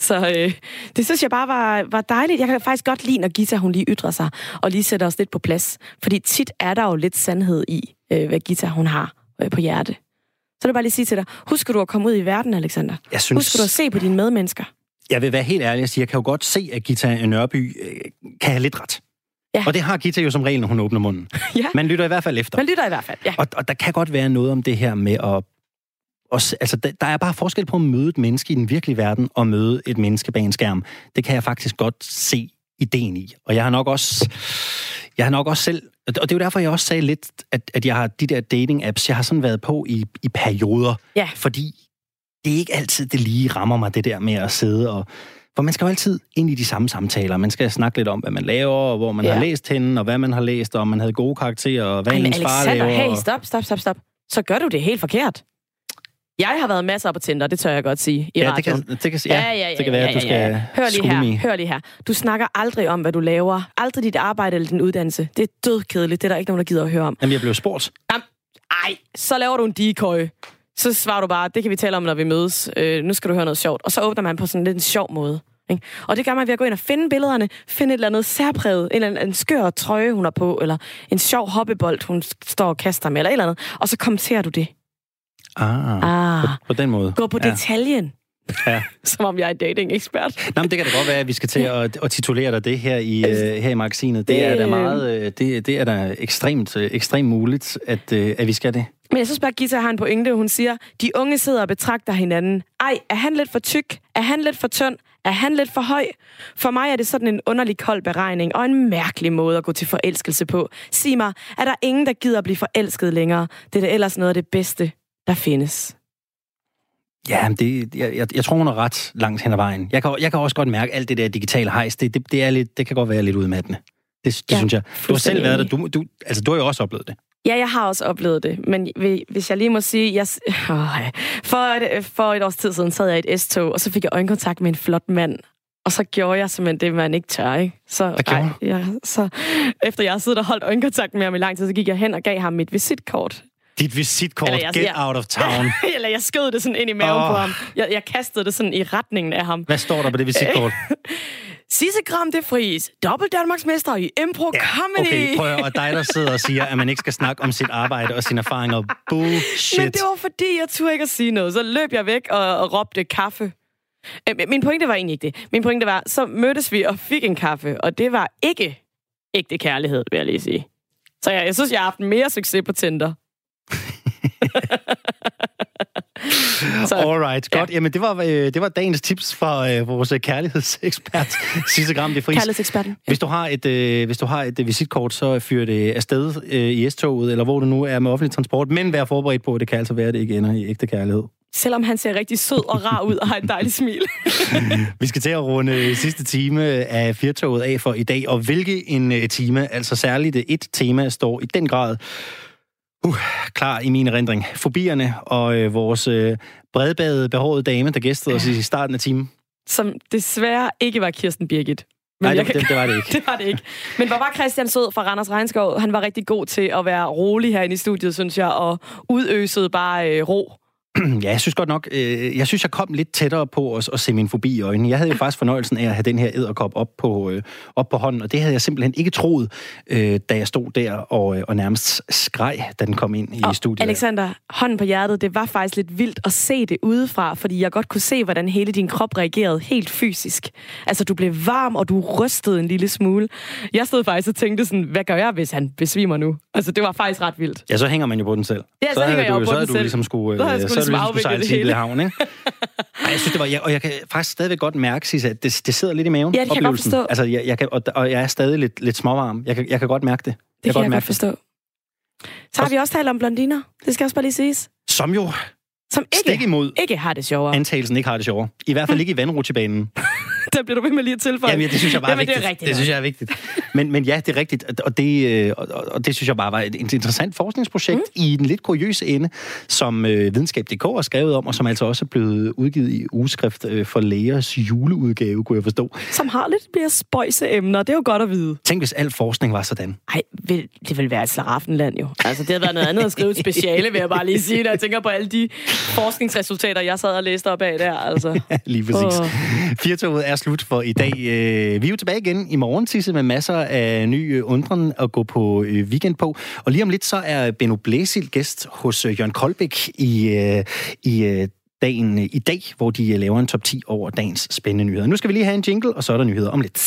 Så øh, det synes jeg bare var, var dejligt. Jeg kan faktisk godt lide, når Gita hun lige ytrer sig, og lige sætter os lidt på plads. Fordi tit er der jo lidt sandhed i, øh, hvad Gita hun har øh, på hjerte. Så vil jeg bare lige sige til dig, husker du at komme ud i verden, Alexander? jeg synes, Husker du at se på dine medmennesker? jeg vil være helt ærlig og sige, jeg kan jo godt se, at Gita Nørby øh, kan have lidt ret. Ja. Og det har Gita jo som regel, når hun åbner munden. Ja. Man lytter i hvert fald efter. Man lytter i hvert fald, ja. Og, og der kan godt være noget om det her med at... s- altså, der, er bare forskel på at møde et menneske i den virkelige verden og møde et menneske bag en skærm. Det kan jeg faktisk godt se ideen i. Og jeg har nok også... Jeg har nok også selv... Og det er jo derfor, jeg også sagde lidt, at, at jeg har de der dating-apps, jeg har sådan været på i, i perioder. Ja. Fordi det er ikke altid, det lige rammer mig, det der med at sidde og... For man skal jo altid ind i de samme samtaler. Man skal snakke lidt om, hvad man laver, og hvor man Ja. har læst hende, og hvad man har læst, og om man havde gode karakterer, og hvad Ej, ens far Alexander, laver. hey, stop, stop, stop, stop. Så gør du det helt forkert. Jeg har været masser på Tinder, det tør jeg godt sige, i ja, det radioen. kan, det kan, ja, det kan være, at du skal Hør lige her, mig. hør lige her. Du snakker aldrig om, hvad du laver. Aldrig dit arbejde eller din uddannelse. Det er dødkedeligt. Det er der ikke nogen, der gider at høre om. Jamen, jeg blev spurgt. Ej, så laver du en decoy. Så svarer du bare, det kan vi tale om, når vi mødes. Øh, nu skal du høre noget sjovt. Og så åbner man på sådan lidt en sjov måde. Ikke? Og det gør man ved at gå ind og finde billederne, finde et eller andet særpræget, en, eller anden, en skør trøje, hun har på, eller en sjov hoppebold, hun står og kaster med, eller et eller andet. Og så kommenterer du det. Ah, Ah, på, på den måde. gå på ja. detaljen. Ja. Som om jeg er dating-ekspert. Nå, men det kan da godt være, at vi skal til at, at titulere dig det her i, øh, her i magasinet. Det, Det- er da meget, øh, det, det er da ekstremt, øh, ekstremt muligt, at, øh, at vi skal det. Men jeg synes bare, at Gita har en pointe. Hun siger, de unge sidder og betragter hinanden. Ej, er han lidt for tyk? Er han lidt for tynd? Er han lidt for høj? For mig er det sådan en underlig kold beregning og en mærkelig måde at gå til forelskelse på. Sig mig, er der ingen, der gider at blive forelsket længere? Det er da ellers noget af det bedste, der findes. Ja, det, jeg, jeg, jeg tror, hun er ret langt hen ad vejen. Jeg kan, jeg kan også godt mærke, at alt det der digitale hejs, det, det, det, er lidt, det kan godt være lidt udmattende. Det, det Ja, synes jeg. Du har selv været der. Du, du, altså, du har jo også oplevet det. Ja, jeg har også oplevet det, men vi- hvis jeg lige må sige, jeg, åh, for, et, for et års tid siden sad jeg i et S-tog, og så fik jeg øjenkontakt med en flot mand. Og så gjorde jeg simpelthen det, man ikke tør, ikke? Så, gjorde ja, så efter jeg havde siddet og holdt øjenkontakt med ham i lang tid, så gik jeg hen og gav ham mit visitkort. Dit visitkort, Eller jeg- get jeg- out of town. Eller jeg skød det sådan ind i maven oh. på ham. Jeg, jeg kastede det sådan i retningen af ham. Hvad står der på det visitkort? Sisse Gram de Fries, dobbelt Danmarksmester i Impro ja, Comedy. Okay, prøv at og dig, der sidder og siger, at man ikke skal snakke om sit arbejde og sine erfaringer. Bullshit. Men det var fordi, jeg turde ikke at sige noget. Så løb jeg væk og, og råbte kaffe. Øh, Min pointe var egentlig ikke det. Min pointe var, så mødtes vi og fik en kaffe, og det var ikke ægte kærlighed, vil jeg lige sige. Så jeg, jeg synes, jeg har haft mere succes på Tinder. Så, Alright, godt. Jamen, det var, øh, det var dagens tips fra øh, vores øh, kærlighedsekspert, Sisse Gram de Fris. kærlighedseksperten. Hvis du har et, øh, hvis du har et øh, visitkort, så fyr det afsted øh, i S-toget, eller hvor du nu er med offentlig transport, men vær forberedt på, at det kan altså være, at det ikke ender i ægte kærlighed. Selvom han ser rigtig sød og rar ud og har et dejligt smil. Vi skal til at runde øh, sidste time af Firtoget af for i dag, og hvilke en time, altså særligt et tema, står i den grad uh, klar i min erindring. Fobierne og øh, vores øh, bredbadede, behårede dame, der gæstede os i starten af timen. Som desværre ikke var Kirsten Birgit. Nej, jeg det, det, det var det ikke. Det var det ikke. Men hvor var Christian Sød fra Randers Regnskov? Han var rigtig god til at være rolig herinde i studiet, synes jeg, og udøsede bare øh, ro. Ja, jeg synes godt nok, øh, jeg synes, jeg kom lidt tættere på at, at se min fobi i øjnene. Jeg havde jo faktisk fornøjelsen af at have den her æderkop op på, øh, op på hånden, og det havde jeg simpelthen ikke troet, øh, da jeg stod der og, øh, og nærmest skreg, da den kom ind i Og studiet. Alexander, hånden på hjertet, det var faktisk lidt vildt at se det udefra, fordi jeg godt kunne se, hvordan hele din krop reagerede helt fysisk. Altså, du blev varm, og du rystede en lille smule. Jeg stod faktisk og tænkte sådan, hvad gør jeg, hvis han besvimer nu? Altså, det var faktisk ret vildt. Ja, så hænger man jo på den selv. Ja, så havde hænger jeg jo på så den selv. ligesom skulle, Så øh, så skulle ligesom Risk afvikle det hele. havn, ikke? Ej, jeg synes, det var... Jeg, og jeg kan faktisk stadigvæk godt mærke, Sisse, at det, det sidder lidt i maven. Ja, det kan jeg godt forstå. Altså, jeg, jeg kan, og, og jeg er stadig lidt, lidt småvarm. Jeg kan, jeg kan godt mærke det. Det kan jeg mærke godt forstå. Så har vi også talt om blondiner. Det skal også bare lige siges. Som jo Som stik ikke, imod ikke har det sjovere. antagelsen ikke har det sjovere. I hvert fald ikke i vandrutsjebanen. Der bliver du ved med lige at tilføje. Jamen, ja, det synes jeg bare Jamen, er vigtigt. det er rigtigt. det synes jeg er vigtigt. Men, men ja, det er rigtigt. Og det, øh, og, og- det synes jeg bare var et interessant forskningsprojekt mm. i den lidt kuriøse ende, som øh, Videnskab.dk har skrevet om, og som altså også er blevet udgivet i ugeskrift øh, for lægers juleudgave, kunne jeg forstå. Som har lidt mere spøjse emner. Det er jo godt at vide. Tænk, hvis al forskning var sådan. Ej, vil, det vil være et slaraffenland jo. Altså, det havde været noget andet at skrive et speciale, vil jeg bare lige sige, når jeg tænker på alle de forskningsresultater, jeg sad og læste op af der. Altså. Lige præcis. Åh. Firtoget er slut for i dag. Øh, vi er jo tilbage igen i morgen, Tisse, med masser af ny øh, undren at gå på øh, weekend på. Og lige om lidt, så er Benno Blæsil gæst hos Jørgen Koldbæk i, i dagen i dag, hvor de laver en top 10 over dagens spændende nyheder. Nu skal vi lige have en jingle, og så er der nyheder om lidt.